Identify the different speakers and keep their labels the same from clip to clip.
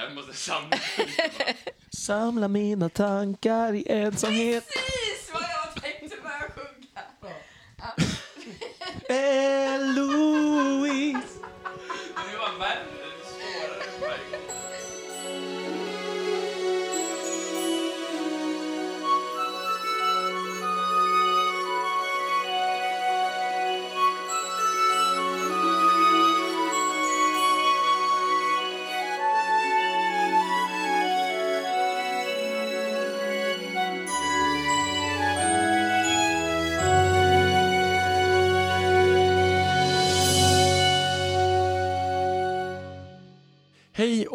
Speaker 1: Jag måste samla
Speaker 2: Samla mina tankar i ensamhet.
Speaker 3: Precis vad jag tänkte börja sjunga.
Speaker 2: Eloise.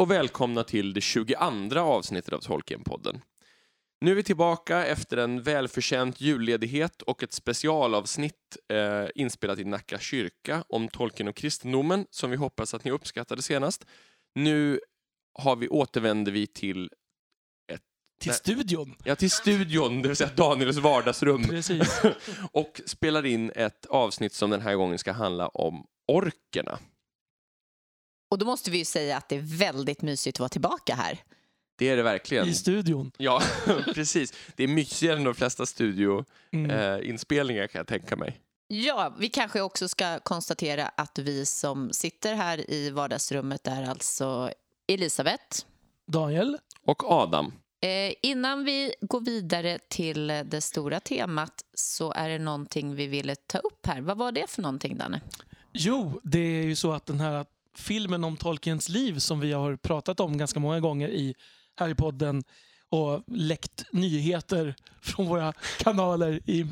Speaker 1: Och välkomna till det 22 avsnittet av Tolkienpodden. Nu är vi tillbaka efter en välförtjänt julledighet och ett specialavsnitt eh, inspelat i Nacka kyrka om Tolkien och kristendomen som vi hoppas att ni uppskattade senast. Nu har vi, återvänder vi till,
Speaker 2: Till studion.
Speaker 1: ja, till studion, det vill säga Daniels vardagsrum
Speaker 2: Precis.
Speaker 1: och spelar in ett avsnitt som den här gången ska handla om orkerna.
Speaker 3: Och då måste vi ju säga att det är väldigt mysigt att vara tillbaka här.
Speaker 1: Det är det verkligen.
Speaker 2: I studion.
Speaker 1: Ja, precis. Det är mysigare än de flesta studioinspelningar
Speaker 2: Mm.
Speaker 1: eh, kan jag tänka mig.
Speaker 3: Ja, vi kanske också ska konstatera att vi som sitter här i vardagsrummet är alltså Elisabeth.
Speaker 2: Daniel.
Speaker 1: Och Adam.
Speaker 3: Eh, innan vi går vidare till det stora temat så är det någonting vi ville ta upp här. Vad var det för någonting, Danne?
Speaker 2: Jo, det är ju så att den här filmen om Tolkiens liv som vi har pratat om ganska många gånger i här i podden och läckt nyheter från våra kanaler i,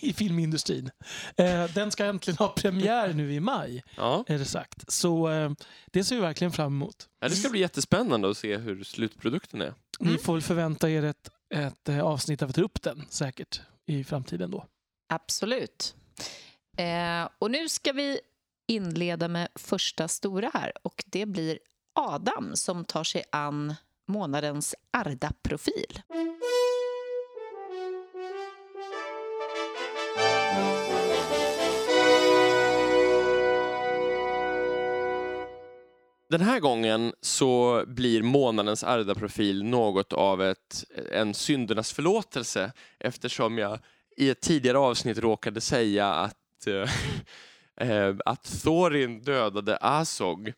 Speaker 2: i filmindustrin. Eh, den ska äntligen ha premiär nu i maj,
Speaker 1: Ja.
Speaker 2: är det sagt. Så eh, det ser vi verkligen fram emot.
Speaker 1: ja, det ska bli jättespännande att se hur slutprodukten är.
Speaker 2: Ni
Speaker 3: Mm.
Speaker 2: får väl förvänta er ett, ett eh, avsnitt där vi tar upp den säkert i framtiden då.
Speaker 3: Absolut. Eh, och nu ska vi inleda med första stora här och det blir Adam som tar sig an månadens Arda-profil.
Speaker 1: Den här gången så blir månadens Arda-profil något av ett, en syndernas förlåtelse eftersom jag i ett tidigare avsnitt råkade säga att, eh, eh, att Thorin dödade Azog.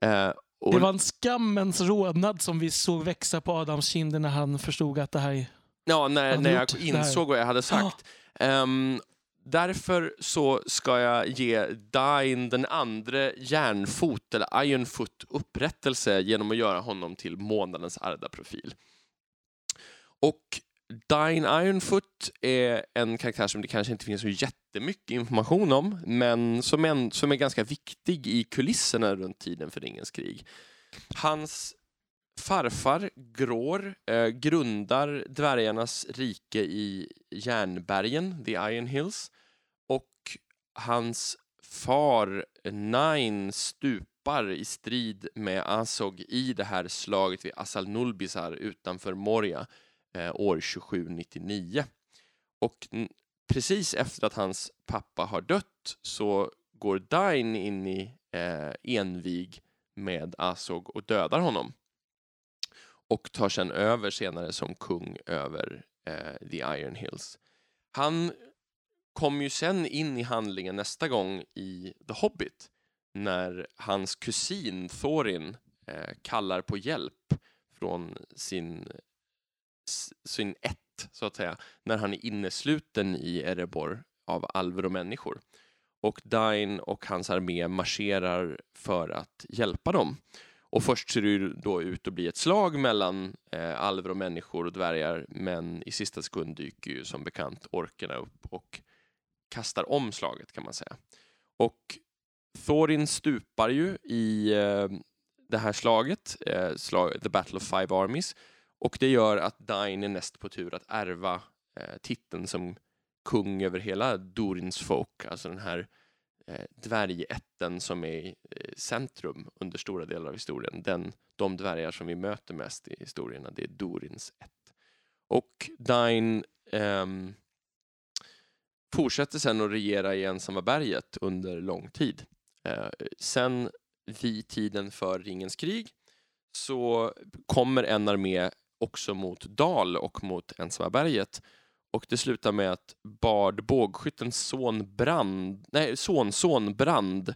Speaker 1: Eh, och
Speaker 2: Det var en skammens rodnad som vi såg växa på Adams kinder när han förstod att det här...
Speaker 1: Ja, när, när jag insåg vad jag hade sagt. Ehm, därför så ska jag ge Dain den andra järnfot, eller Ironfoot, upprättelse genom att göra honom till månadens Arda-profil. Och Dine Ironfoot är en karaktär som det kanske inte finns så jättemycket information om, men som, en, som är ganska viktig i kulisserna runt tiden för Ringens krig. Hans farfar Grår eh, grundar dvärgarnas rike i järnbergen, the Iron Hills, och hans far Nine stupar i strid med Azog i det här slaget vid Asal Nulbisar utanför Moria Eh, år 2799. Och precis efter att hans pappa har dött så går Dain in i eh, envig med Azog och dödar honom och tar sen över senare som kung över eh, The Iron Hills. Han kom ju sen in i handlingen nästa gång i The Hobbit när hans kusin Thorin eh, kallar på hjälp från sin, sin ett, så att säga, när han är innesluten i Erebor av alver och människor. Och Dain och hans armé marscherar för att hjälpa dem. Och först ser det ju då ut att bli ett slag mellan eh, alver och människor och dvärgar men i sista sekund dyker ju som bekant orkerna upp och kastar om slaget kan man säga. Och Thorin stupar ju i eh, det här slaget, eh, slag, The Battle of Five Armies och det gör att Dain är näst på tur att ärva eh, titeln som kung över hela Durins folk, alltså den här eh, dvärgätten som är i eh, centrum under stora delar av historien. Den, de dvärgar som vi möter mest i historierna, det är Dorins ett. Och Dain eh, fortsätter sen att regera i ensamma berget under lång tid. Eh, sen vid tiden för Ringens krig så kommer en armé också mot Dal och mot Ensamma berget. Och det slutar med att Bard, bågskyttens son Brand, nej, sonson Brand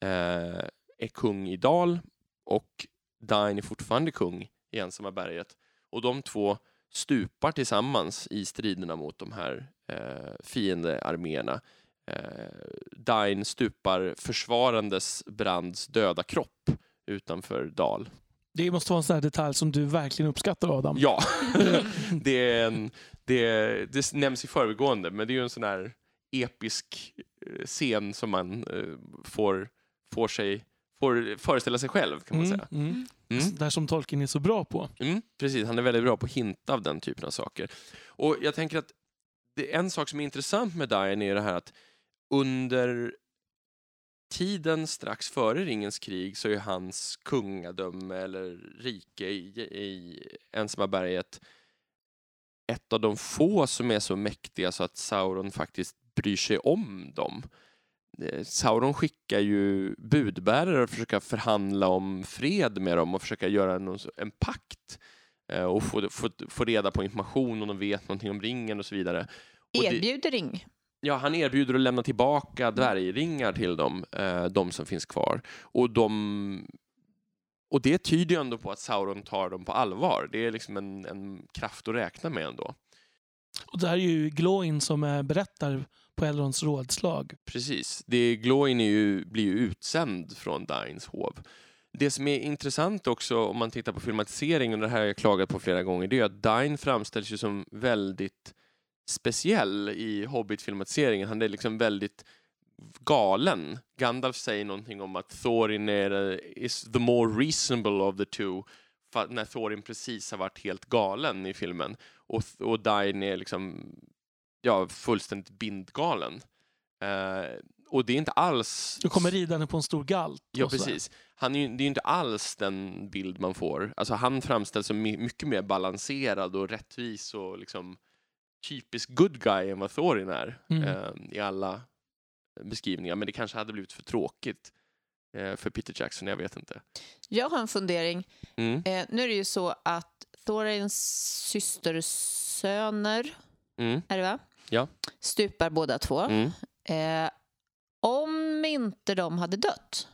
Speaker 1: eh, är kung i Dal och Dain är fortfarande kung i Ensamma berget. Och de två stupar tillsammans i striderna mot de här eh, fiendearméerna. Eh, Dain stupar försvarandes Brands döda kropp utanför Dal.
Speaker 2: Det måste vara en sån här detalj som du verkligen uppskattar Adam.
Speaker 1: Ja, det, är en, det, det nämns i förbigående, men det är ju en sån här episk eh, scen som man eh, får, får, sig, får föreställa sig själv, kan man
Speaker 2: Mm,
Speaker 1: säga.
Speaker 2: mm.
Speaker 1: Mm.
Speaker 2: Där som Tolkien är så bra på.
Speaker 1: Mm, precis, han är väldigt bra på att hinta av den typen av saker. Och jag tänker att det, en sak som är intressant med Dian är det här att under tiden strax före Ringens krig så är hans kungadöme eller rike i, i Ensamma berget ett av de få som är så mäktiga så att Sauron faktiskt bryr sig om dem. Eh, Sauron skickar ju budbärare och försöka förhandla om fred med dem och försöka göra en, en pakt eh, och få, få, få reda på information om de vet någonting om ringen och så vidare.
Speaker 3: Erbjuder ring.
Speaker 1: Ja, han erbjuder att lämna tillbaka dvärgringar till dem, eh, de som finns kvar. Och, de, och det tyder ju ändå på att Sauron tar dem på allvar. Det är liksom en, en kraft att räkna med ändå.
Speaker 2: Och där är ju Glóin som berättar på Elrons rådslag.
Speaker 1: Precis. Det, Glóin är ju, blir ju utsänd från Dains hov. Det som är intressant också om man tittar på filmatiseringen, och det här har jag klagat på flera gånger, det är att Dain framställs ju som väldigt speciell i Hobbit-filmatiseringen. Han är liksom väldigt galen. Gandalf säger någonting om att Thorin är, is the more reasonable of the two när Thorin precis har varit helt galen i filmen. Och, och Dain är liksom ja, fullständigt bindgalen. Eh, och det är inte alls...
Speaker 2: Du kommer ridande på en stor galt.
Speaker 1: Ja, precis. Han är ju, det är ju inte alls den bild man får. Alltså, han framställs som my- mycket mer balanserad och rättvis och liksom typisk good guy än vad Thorin är
Speaker 2: Mm.
Speaker 1: eh, i alla beskrivningar. Men det kanske hade blivit för tråkigt eh, för Peter Jackson, jag vet inte.
Speaker 3: Jag har en fundering.
Speaker 1: Mm.
Speaker 3: Eh, nu är det ju så att Thorins systersöner,
Speaker 1: Mm.
Speaker 3: är det va?
Speaker 1: Ja.
Speaker 3: Stupar båda två.
Speaker 1: Mm.
Speaker 3: Eh, om inte de hade dött,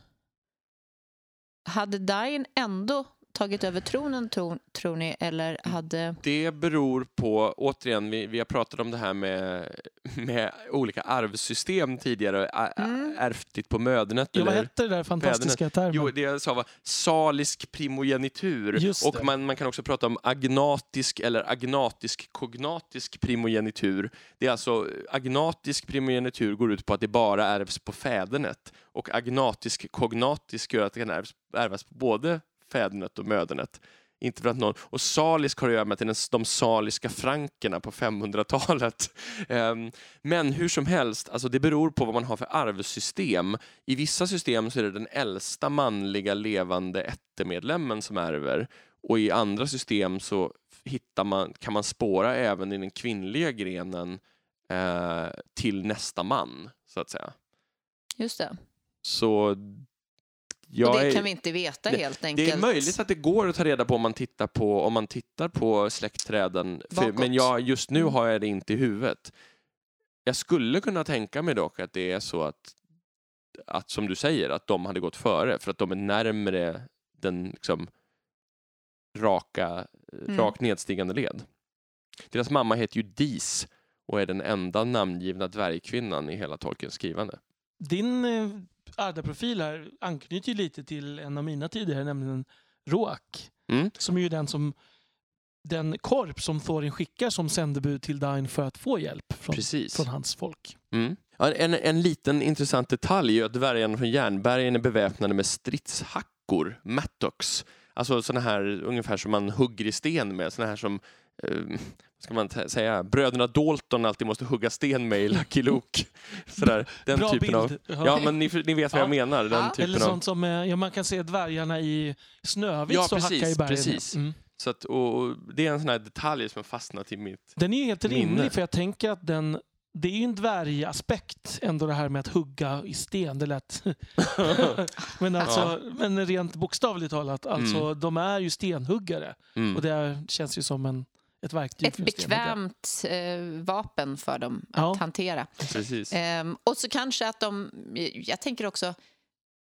Speaker 3: hade Dain ändå tagit över tronen, tro, tror ni? Eller hade...
Speaker 1: Det beror på, återigen, vi, vi har pratat om det här med, med olika arvsystem tidigare,
Speaker 3: Mm.
Speaker 1: ärftligt på mödernet.
Speaker 2: Ja, vad hette det där fantastiska termen?
Speaker 1: Jo, det jag sa var salisk primogenitur. Och man, man kan också prata om agnatisk eller agnatisk-kognatisk primogenitur. Det är alltså, agnatisk primogenitur går ut på att det bara ärvs på fädernet. Och agnatisk-kognatisk gör att det kan ärvas på både fädernet och mödernet. Inte för att någon, och salisk har att göra med den- de saliska frankerna på 500-talet. Ehm, men hur som helst, alltså det beror på vad man har för arvsystem. I vissa system så är det den äldsta manliga levande ättemedlemmen som ärver och i andra system så hittar man, kan man spåra även i den kvinnliga grenen eh, till nästa man, så att säga.
Speaker 3: Just det.
Speaker 1: Så jag
Speaker 3: och det
Speaker 1: är,
Speaker 3: kan vi inte veta helt enkelt.
Speaker 1: det är möjligt att det går att ta reda på om man tittar på, om man tittar på släktträden, för, men jag, just nu
Speaker 3: Mm.
Speaker 1: har jag det inte i huvudet. Jag skulle kunna tänka mig dock att det är så att, att som du säger, att de hade gått före för att de är närmre den liksom, raka,
Speaker 3: Mm.
Speaker 1: rakt nedstigande led. Deras mamma heter ju Dis och är den enda namngivna dvärgkvinnan i hela Tolkiens skrivande.
Speaker 2: Din eh, Arda-profil här anknyter ju lite till en av mina tidigare, nämligen Roak.
Speaker 1: Mm.
Speaker 2: Som är ju den som den korp som Thorin skickar som sändebud till Dain för att få hjälp från, från hans folk.
Speaker 1: Mm. En, en liten intressant detalj är att dvärgarna från Järnbergen är beväpnade med stridshackor, mattocks. Alltså såna här ungefär som man hugger i sten med, såna här som eh, ska man säga, bröderna Dalton alltid måste hugga sten med i Lucky Luke. Sådär, den
Speaker 2: Bra
Speaker 1: typen
Speaker 2: bild.
Speaker 1: av...
Speaker 2: Ja.
Speaker 1: Ja, men ni, ni vet vad jag
Speaker 2: Ja.
Speaker 1: menar. Den
Speaker 3: Ja.
Speaker 1: typen
Speaker 2: Eller
Speaker 1: av...
Speaker 2: sånt som, eh, ja, man kan se dvärgarna i Snövit
Speaker 1: Ja, precis,
Speaker 2: hacka i bergen.
Speaker 1: precis.
Speaker 2: Mm.
Speaker 1: Så att, och, och det är en sån här detalj som har fastnat i mitt...
Speaker 2: Den är helt
Speaker 1: Minne.
Speaker 2: rimlig för jag tänker att den det är ju en dvärgaspekt ändå det här med att hugga i sten. Det lät... men, alltså, men rent bokstavligt talat, alltså, de är ju stenhuggare.
Speaker 1: Mm.
Speaker 2: Och det känns ju som en, ett verktyg
Speaker 3: Ett bekvämt eh, vapen för dem att
Speaker 2: Ja.
Speaker 3: hantera.
Speaker 1: Precis.
Speaker 3: Ehm, och så kanske att de, jag tänker också,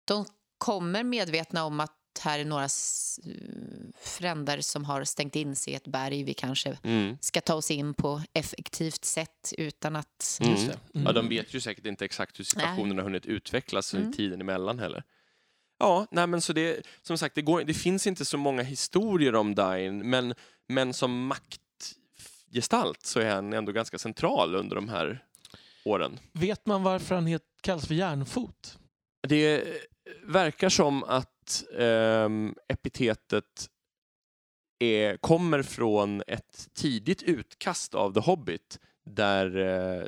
Speaker 3: de kommer medvetna om att här är några fränder som har stängt in sig i ett berg. Vi kanske
Speaker 1: Mm.
Speaker 3: ska ta oss in på effektivt sätt utan att...
Speaker 1: Mm.
Speaker 2: Just det. Mm.
Speaker 1: Ja, de vet ju säkert inte exakt hur situationen har hunnit utvecklas
Speaker 3: Mm.
Speaker 1: i tiden emellan heller. Ja, nej men så det, som sagt, det, går, det finns inte så många historier om Dain, men, men som maktgestalt så är han ändå ganska central under de här åren.
Speaker 2: Vet man varför han het, kallas för järnfot?
Speaker 1: Det verkar som att ehm, epitetet är, kommer från ett tidigt utkast av The Hobbit där eh,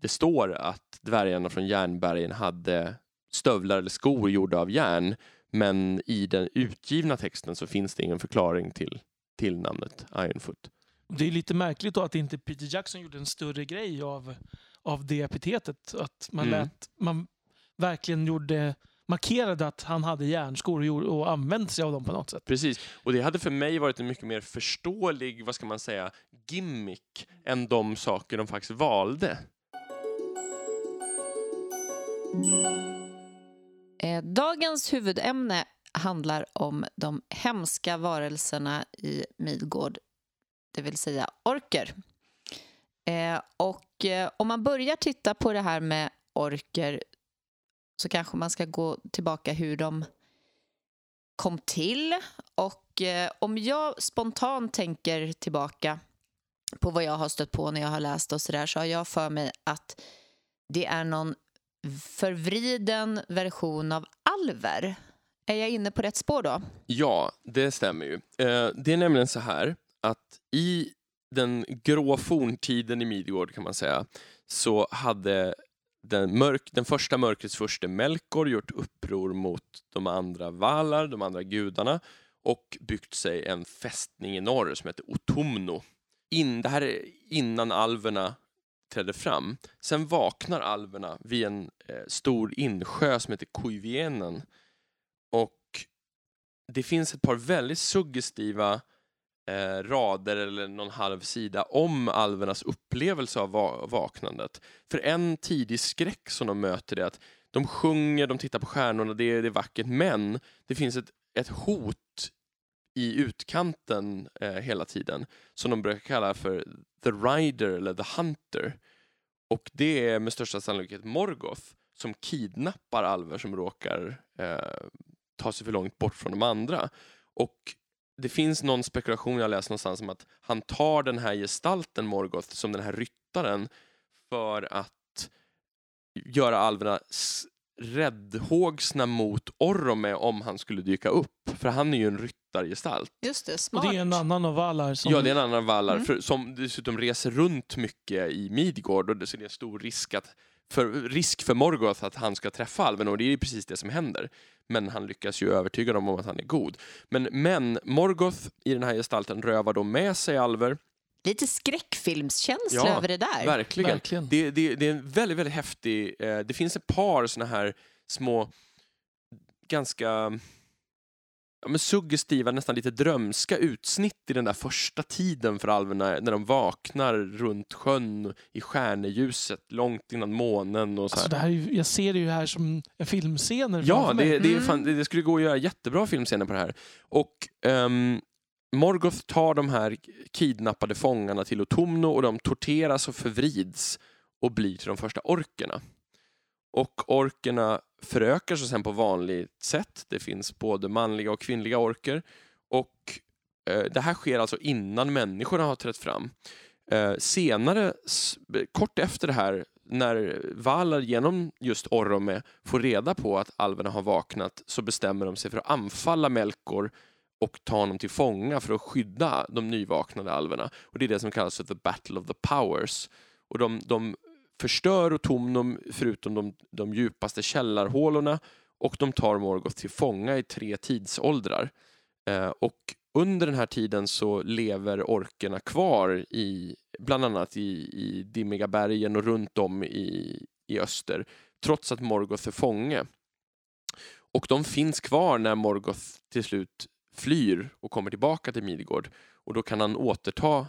Speaker 1: det står att dvärgarna från Järnbergen hade stövlar eller skor gjorda av järn men i den utgivna texten så finns det ingen förklaring till, till namnet Ironfoot.
Speaker 2: Det är lite märkligt då att inte Peter Jackson gjorde en större grej av, av det epitetet. Att man,
Speaker 1: Mm.
Speaker 2: lät, man verkligen gjorde, markerade att han hade järnskor och, gjorde, och använde sig av dem på något sätt.
Speaker 1: Precis, och det hade för mig varit en mycket mer förståelig, vad ska man säga, gimmick än de saker de faktiskt valde.
Speaker 3: Eh, dagens huvudämne handlar om de hemska varelserna i Midgård, det vill säga orker. Eh, och eh, om man börjar titta på det här med orker så kanske man ska gå tillbaka hur de kom till. Och eh, om jag spontant tänker tillbaka på vad jag har stött på när jag har läst och sådär så har jag för mig att det är någon förvriden version av alver. Är jag inne på rätt spår då?
Speaker 1: Ja, det stämmer ju. Eh, det är nämligen så här att i den grå forntiden i Midgård kan man säga så hade den, mörk, den första mörkrets furste Melkor gjort uppror mot de andra Valar, de andra gudarna och byggt sig en fästning i norr som heter Otumno. In, det här är innan alverna trädde fram. Sen vaknar alverna vid en eh, stor insjö som heter Kuivienen och det finns ett par väldigt suggestiva eh, rader eller någon halv sida om alvernas upplevelse av va- vaknandet. För en tidig skräck som de möter är att de sjunger, de tittar på stjärnorna, det är, det är vackert, men det finns ett, ett hot i utkanten eh, hela tiden som de brukar kalla för the rider eller the hunter. Och det är med största sannolikhet Morgoth som kidnappar alver som råkar eh, ta sig för långt bort från de andra. Och det finns någon spekulation jag läst någonstans om att han tar den här gestalten Morgoth som den här ryttaren för att göra alverna räddhågsna mot Orome om han skulle dyka upp. För han är ju en ryttargestalt.
Speaker 3: Just det,
Speaker 2: Och
Speaker 3: smart.
Speaker 2: det är en annan av Valar som...
Speaker 1: Ja, det är en annan vallar
Speaker 3: Mm.
Speaker 1: för, som dessutom reser runt mycket i Midgård och det, så det är stor risk, att, för, risk för Morgoth att han ska träffa alven och det är ju precis det som händer. Men han lyckas ju övertyga dem om att han är god. Men, men Morgoth i den här gestalten rövar då med sig alver.
Speaker 3: Lite skräckfilmskänsla
Speaker 1: Ja,
Speaker 3: över det där.
Speaker 1: Verkligen.
Speaker 2: Verkligen.
Speaker 1: Det, det, det är en väldigt, väldigt häftig... Eh, det finns ett par såna här små, ganska ja, men suggestiva, nästan lite drömska utsnitt i den där första tiden för alverna när de vaknar runt sjön i stjärneljuset långt innan månen och så.
Speaker 2: Alltså det här är, ju- jag ser det ju här som en filmscener
Speaker 1: Ja, det, det,
Speaker 3: Mm.
Speaker 1: fan, det, det skulle gå att göra jättebra filmscener på det här. Och ehm, Morgoth tar de här kidnappade fångarna till Otumno och de torteras och förvrids och blir till de första orkerna. Och orkerna förökar sig sen på vanligt sätt. Det finns både manliga och kvinnliga orker. Och eh, det här sker alltså innan människorna har trätt fram. Eh, senare, kort efter det här, när Valar genom just Orome får reda på att alverna har vaknat så bestämmer de sig för att anfalla Melkor och ta honom till fånga för att skydda de nyvaknade alverna. Och det är det som kallas för The Battle of the Powers. Och de, de förstör Otumnum förutom de, de djupaste källarhålorna och de tar Morgoth till fånga i tre tidsåldrar. Eh, och under den här tiden så lever orkerna kvar i bland annat i, i Dimmiga bergen och runt om i, i öster, trots att Morgoth är fånge. Och de finns kvar när Morgoth till slut flyr och kommer tillbaka till Midgård och då kan han återta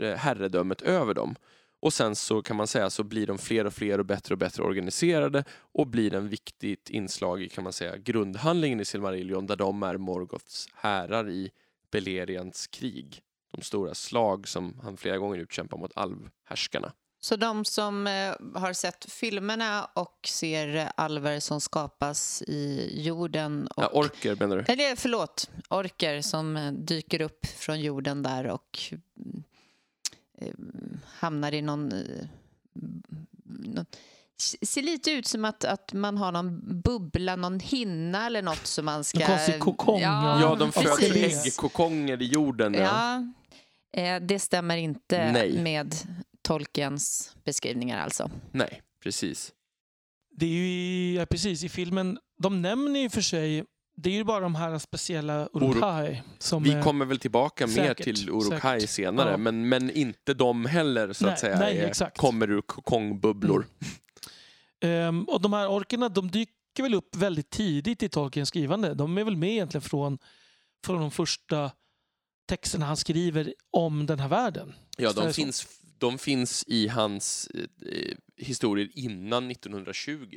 Speaker 1: eh, herredömet över dem. Och sen så kan man säga så blir de fler och fler och bättre och bättre organiserade och blir en viktigt inslag i kan man säga grundhandlingen i Silmarillion där de är Morgoths härar i Belerians krig. De stora slag som han flera gånger utkämpar mot alvhärskarna.
Speaker 3: Så de som eh, har sett filmerna och ser alver som skapas i jorden och
Speaker 1: Ja, orker menar du?
Speaker 3: Eller förlåt, orker som eh, dyker upp från jorden där och eh, hamnar i någon... eh, någon ser lite ut som att, att man har någon bubbla, någon hinna eller något som man ska...
Speaker 2: En konstig kokong, ja.
Speaker 1: Ja, de föder äggkokonger i jorden. Ja.
Speaker 3: Ja, eh, det stämmer inte
Speaker 1: Nej.
Speaker 3: med Tolkiens beskrivningar alltså.
Speaker 1: Nej, precis.
Speaker 2: Det är ju i, ja, precis i filmen, de nämner ju för sig, det är ju bara de här speciella Urukai som...
Speaker 1: Vi
Speaker 2: eh,
Speaker 1: kommer väl tillbaka mer
Speaker 2: säkert,
Speaker 1: till Urukai
Speaker 2: säkert.
Speaker 1: senare,
Speaker 2: Ja.
Speaker 1: men, men inte de heller så
Speaker 2: Nej,
Speaker 1: att säga
Speaker 2: nej,
Speaker 1: är,
Speaker 2: exakt.
Speaker 1: kommer ur kokongbubblor.
Speaker 2: Ehm, och de här orkerna de dyker väl upp väldigt tidigt i Tolkiens skrivande. De är väl med egentligen från, från de första texterna han skriver om den här världen.
Speaker 1: Ja, de finns, de finns i hans eh, historier innan 1920.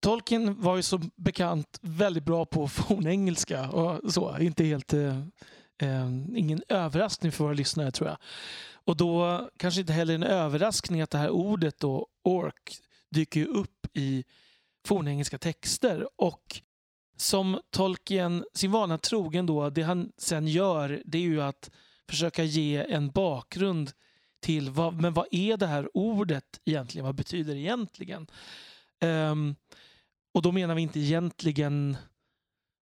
Speaker 2: Tolkien var ju som bekant väldigt bra på fornengelska och så. Inte helt... Eh, eh, ingen överraskning för våra lyssnare tror jag. Och då kanske inte heller en överraskning att det här ordet då, ork, dyker upp i fornengelska texter. Och som Tolkien, sin vana trogen då, det han sen gör det är ju att försöka ge en bakgrund till vad, men vad är det här ordet egentligen? Vad betyder det egentligen? Ehm, och då menar vi inte egentligen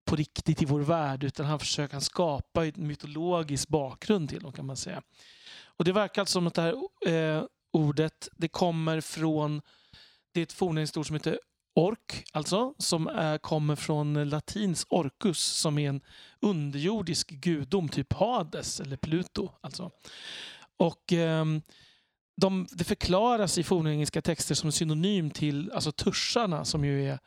Speaker 2: på riktigt i vår värld utan han försöker skapa en mytologisk bakgrund till dem kan man säga. Och det verkar alltså som att det här eh, ordet det kommer från det är ett fornländskt ord som heter ork, alltså, som är, kommer från latins orcus som är en underjordisk gudom, typ Hades eller Pluto. Alltså. Och Eh, de, det förklaras i fornengelska texter som synonym till alltså, tuscharna som ju är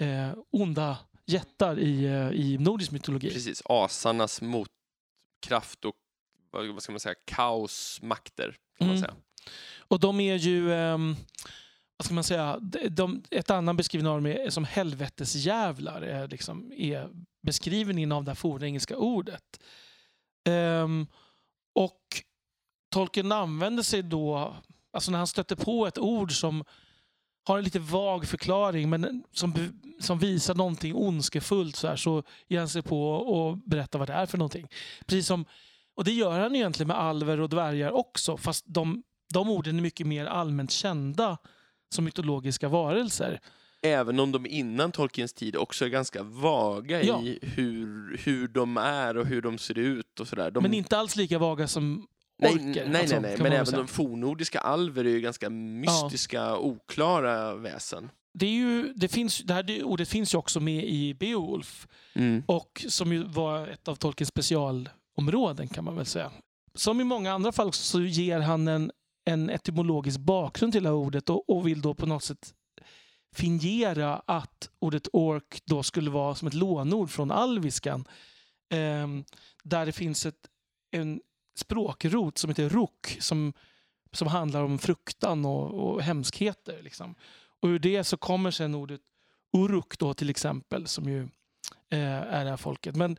Speaker 2: eh, onda jättar i, eh, i nordisk mytologi.
Speaker 1: Precis, asarnas motkraft och vad ska man säga, kaosmakter. Kan man
Speaker 2: Mm.
Speaker 1: säga.
Speaker 2: Och de är ju, ehm, vad ska man säga, de, ett annan beskrivning av dem är som helvetesjävlar är, liksom, är beskrivningen av det fornengelska ordet. Ehm, och Tolkien använder sig då, alltså när han stöter på ett ord som har en lite vag förklaring men som, som visar någonting ondskefullt så, här, så ger han sig på och berättar vad det är för någonting. Precis som, och det gör han egentligen med alver och dvärgar också fast de, de orden är mycket mer allmänt kända som mytologiska varelser.
Speaker 1: Även om de innan Tolkiens tid också är ganska vaga
Speaker 2: Ja.
Speaker 1: i hur, hur de är och hur de ser ut och sådär. De,
Speaker 2: Men inte alls lika vaga som
Speaker 1: nej,
Speaker 2: orker.
Speaker 1: nej,
Speaker 2: alltså,
Speaker 1: nej, nej.
Speaker 2: kan man
Speaker 1: men även
Speaker 2: säga.
Speaker 1: de fornnordiska alver är ju ganska mystiska, oklara väsen.
Speaker 2: det, är ju, det, finns, det här ordet finns ju också med i Beowulf.
Speaker 1: Mm.
Speaker 2: Och som ju var ett av Tolkiens specialområden kan man väl säga. Som i många andra fall så ger han en, en etymologisk bakgrund till det här ordet och, och vill då på något sätt fingera att ordet ork då skulle vara som ett lånord från alviskan. Ehm, där det finns ett, en språkrot som heter ruk som, som handlar om fruktan och, och hemskheter. Liksom. Och ur det så kommer sen ordet uruk då till exempel som ju eh, är det här folket. Men,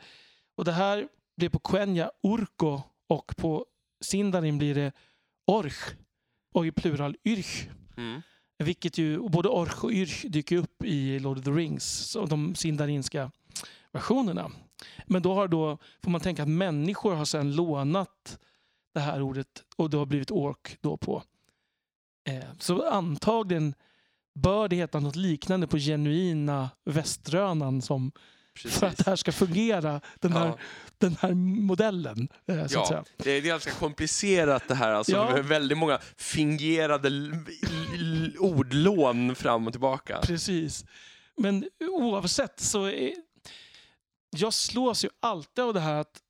Speaker 2: och det här blir på quenya urko och på sindarin blir det orch och i plural yrch.
Speaker 1: Mm.
Speaker 2: Vilket ju, och både orch och yrch dyker upp i Lord of the Rings, så de sindarinska versionerna. Men då har då, får man tänka att människor har sedan lånat det här ordet och det har blivit ork då på. Eh, så antagligen bör det heta något liknande på genuina väströnan som
Speaker 1: Precis.
Speaker 2: för att det här ska fungera, den här,
Speaker 1: Ja.
Speaker 2: den här modellen. Eh, så att
Speaker 1: Ja,
Speaker 2: säga.
Speaker 1: det är ganska komplicerat det här. Alltså,
Speaker 2: Ja.
Speaker 1: väldigt många fingerade ordlån fram och tillbaka.
Speaker 2: Precis. Men oavsett så är, jag slås ju alltid av det här att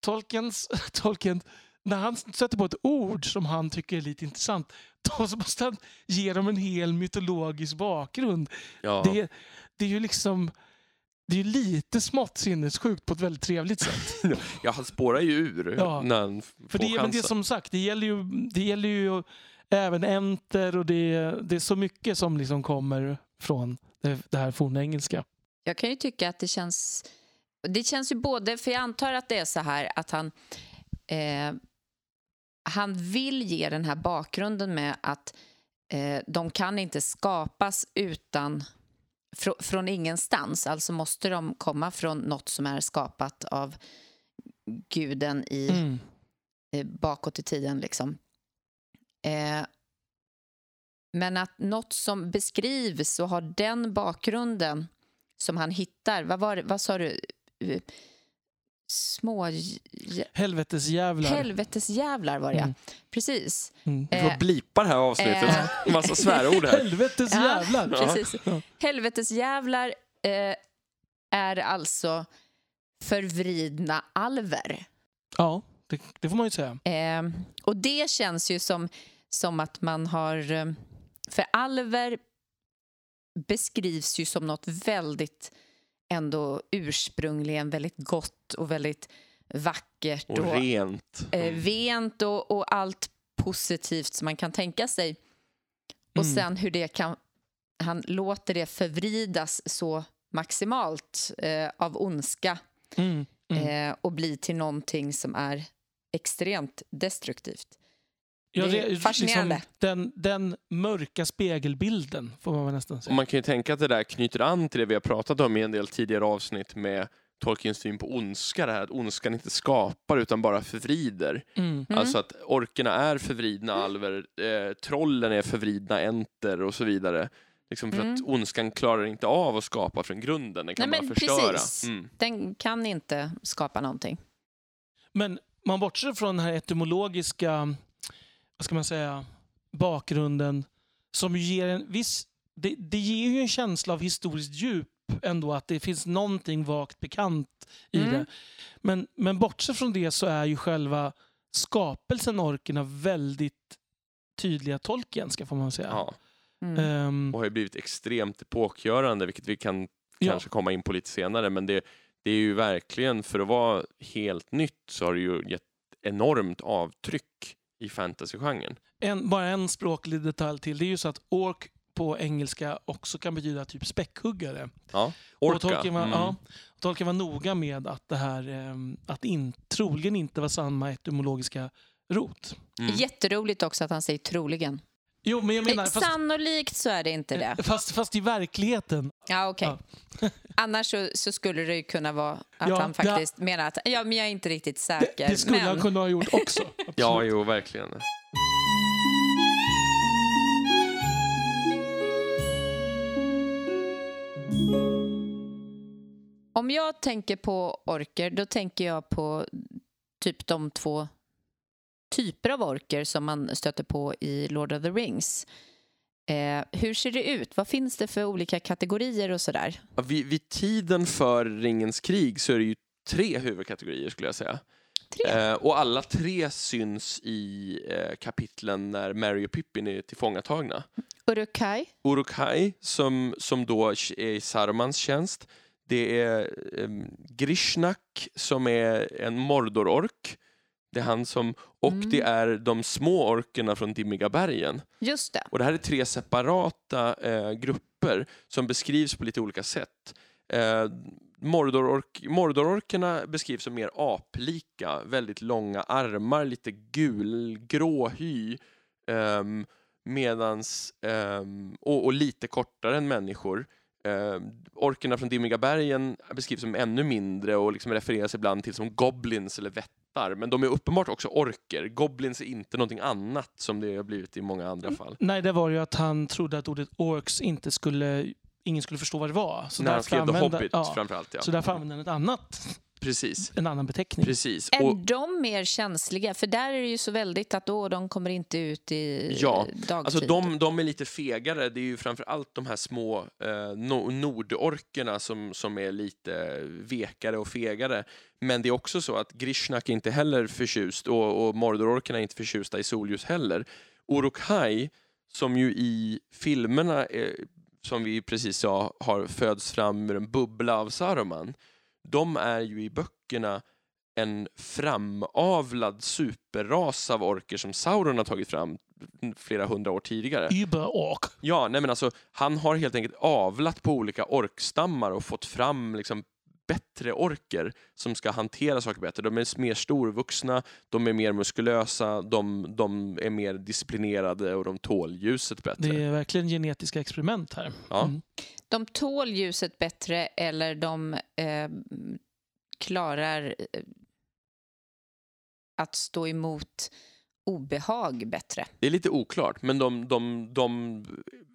Speaker 2: Tolkiens, Tolkien när han sätter på ett ord som han tycker är lite intressant, då så måste han ge dem en hel mytologisk bakgrund.
Speaker 1: Ja.
Speaker 2: Det, det är ju liksom det är ju lite smått sinnessjukt på ett väldigt trevligt sätt.
Speaker 1: ja, han spårar ju ur
Speaker 2: Ja.
Speaker 1: när han f-
Speaker 2: För
Speaker 1: får
Speaker 2: det, men det är som sagt, det gäller ju, det gäller ju även enter och det, det är så mycket som liksom kommer från det, det här fornengelska.
Speaker 3: Jag kan ju tycka att det känns... Det känns ju både... För jag antar att det är så här att han... Eh, han vill ge den här bakgrunden med att eh, de kan inte skapas utan... Fr, från ingenstans. Alltså måste de komma från något som är skapat av guden i,
Speaker 2: Mm.
Speaker 3: eh, bakåt i tiden. Liksom. Eh, men att något som beskrivs och har den bakgrunden som han hittar. Vad, var vad sa du? Eh, Små...
Speaker 2: Helvetesjävlar.
Speaker 3: Helvetesjävlar var det, ja.
Speaker 2: Mm.
Speaker 3: Precis.
Speaker 2: Mm.
Speaker 1: Vi får
Speaker 3: Eh,
Speaker 1: blippa det här avsnittet. Massa svärord här.
Speaker 2: Helvetesjävlar!
Speaker 3: Ja, precis.
Speaker 2: Ja.
Speaker 3: Helvetesjävlar eh, är alltså förvridna alver.
Speaker 2: Ja, det, det får man ju säga.
Speaker 3: Eh, och det känns ju som, som att man har... eh, För alver beskrivs ju som något väldigt ändå ursprungligen väldigt gott och väldigt vackert
Speaker 1: Och rent.
Speaker 3: eh, vent och, och allt positivt som man kan tänka sig. Och
Speaker 2: Mm.
Speaker 3: sen hur det kan... Han låter det förvridas så maximalt eh, av ondska
Speaker 2: Mm. Mm.
Speaker 3: eh, och bli till någonting som är extremt destruktivt.
Speaker 2: Ja,
Speaker 3: det är
Speaker 2: liksom
Speaker 3: fascinerande.
Speaker 2: den, den mörka spegelbilden, får man väl nästan
Speaker 1: Och
Speaker 2: säga.
Speaker 1: man kan ju tänka att det där knyter an till det vi har pratat om i en del tidigare avsnitt med Tolkiens syn på ondska, det här att ondskan inte skapar utan bara förvrider.
Speaker 2: Mm.
Speaker 3: Mm.
Speaker 1: Alltså att orkerna är förvridna alver, eh, trollen är förvridna enter och så vidare. Liksom för
Speaker 3: Mm.
Speaker 1: att ondskan klarar inte av att skapa från grunden, den kan
Speaker 3: Nej,
Speaker 1: bara
Speaker 3: men
Speaker 1: förstöra.
Speaker 3: precis.
Speaker 1: Mm.
Speaker 3: Den kan inte skapa någonting.
Speaker 2: Men man bortser från den här etymologiska vad ska man säga, bakgrunden som ger en viss... Det, det ger ju en känsla av historiskt djup ändå, att det finns någonting vagt bekant i
Speaker 3: Mm.
Speaker 2: det. Men, men bortsett från det så är ju själva skapelsen orkerna väldigt tydliga Tolkienska får man säga.
Speaker 1: Ja.
Speaker 3: Mm.
Speaker 2: Ehm,
Speaker 1: och har ju blivit extremt epokgörande, vilket vi kan
Speaker 2: Ja.
Speaker 1: kanske komma in på lite senare. Men det, det är ju verkligen, för att vara helt nytt, så har det ju gett enormt avtryck i fantasygenren.
Speaker 2: en, bara en språklig detalj till. Det är ju så att ork på engelska också kan betyda typ späckhuggare.
Speaker 1: Ja.
Speaker 2: Och
Speaker 1: Orka.
Speaker 2: Tolkien var,
Speaker 1: Mm.
Speaker 2: ja, Tolkien var noga med att det här ehm, att in, troligen inte var samma etymologiska rot.
Speaker 1: Mm.
Speaker 3: Jätteroligt också att han säger troligen.
Speaker 2: Jo, men jag menar, fast,
Speaker 3: Sannolikt så är det inte det.
Speaker 2: fast, fast i verkligheten.
Speaker 3: Ja, okej.
Speaker 2: Ja.
Speaker 3: Annars så, så skulle det ju kunna vara att
Speaker 2: Ja,
Speaker 3: han
Speaker 2: det-
Speaker 3: faktiskt menar att ja, men jag är inte riktigt
Speaker 2: Det,
Speaker 3: säker.
Speaker 2: det skulle
Speaker 3: men...
Speaker 2: han kunna ha gjort också. Absolut.
Speaker 1: Ja, jo, verkligen.
Speaker 3: Om jag tänker på orker, då tänker jag på typ de två typer av orker som man stöter på i Lord of the Rings. Eh, hur ser det ut? Vad finns det för olika kategorier och sådär?
Speaker 1: Ja, vid, vid tiden för Ringens krig så är det ju tre huvudkategorier skulle jag säga.
Speaker 3: Tre?
Speaker 1: Eh, och alla tre syns i eh, kapitlen när Mary och Pippin är tillfångatagna.
Speaker 3: Uruk-hai?
Speaker 1: Uruk-hai som, som då är i Sarumans tjänst. Det är eh, Grishnak som är en Mordor-ork. Det är han som, och
Speaker 3: Mm.
Speaker 1: det är de små orkerna från Dimmiga bergen.
Speaker 3: Just det.
Speaker 1: Och det här är tre separata eh, grupper som beskrivs på lite olika sätt. Eh, Mordorork, Mordororkerna beskrivs som mer aplika, väldigt långa armar, lite gulgrå hy. ehm, medans, ehm, och, och lite kortare än människor. Eh, orkerna från Dimmiga bergen beskrivs som ännu mindre och liksom refereras ibland till som goblins eller vättar. Men de är uppenbart också orker. Goblins är inte någonting annat som det har blivit i många andra fall.
Speaker 2: Nej, det var ju att han trodde att ordet orks inte skulle... Ingen skulle förstå vad det var. Så
Speaker 1: När han skrev The Hobbit
Speaker 2: ja,
Speaker 1: framförallt. Ja.
Speaker 2: Så därför använde han ett annat
Speaker 1: Precis.
Speaker 2: en annan beteckning.
Speaker 1: Precis.
Speaker 3: Är
Speaker 1: Och,
Speaker 3: de mer känsliga? För där är det ju så väldigt att åh, de kommer inte ut i
Speaker 1: Ja,
Speaker 3: dagtid.
Speaker 1: Alltså de, de är lite fegare. Det är ju framför allt de här små eh, no, nordorkerna som, som är lite vekare och fegare. Men det är också så att Grishnak inte heller förtjust och, och Mordororkerna är inte förtjusta i solljus heller. Uruk-hai, som ju i filmerna, eh, som vi precis sa, har föds fram ur en bubbla av Saruman. De är ju i böckerna en framavlad superras av orker som Sauron har tagit fram flera hundra år tidigare.
Speaker 2: Überork.
Speaker 1: Ja, nej men alltså, han har helt enkelt avlat på olika orkstammar och fått fram liksom bättre orker som ska hantera saker bättre. De är mer storvuxna, de är mer muskulösa, de, de är mer disciplinerade och de tål ljuset bättre.
Speaker 2: Det är verkligen genetiska experiment här.
Speaker 1: Ja.
Speaker 2: Mm.
Speaker 3: De tål ljuset bättre eller de eh, klarar eh, att stå emot obehag bättre.
Speaker 1: Det är lite oklart, men de, de, de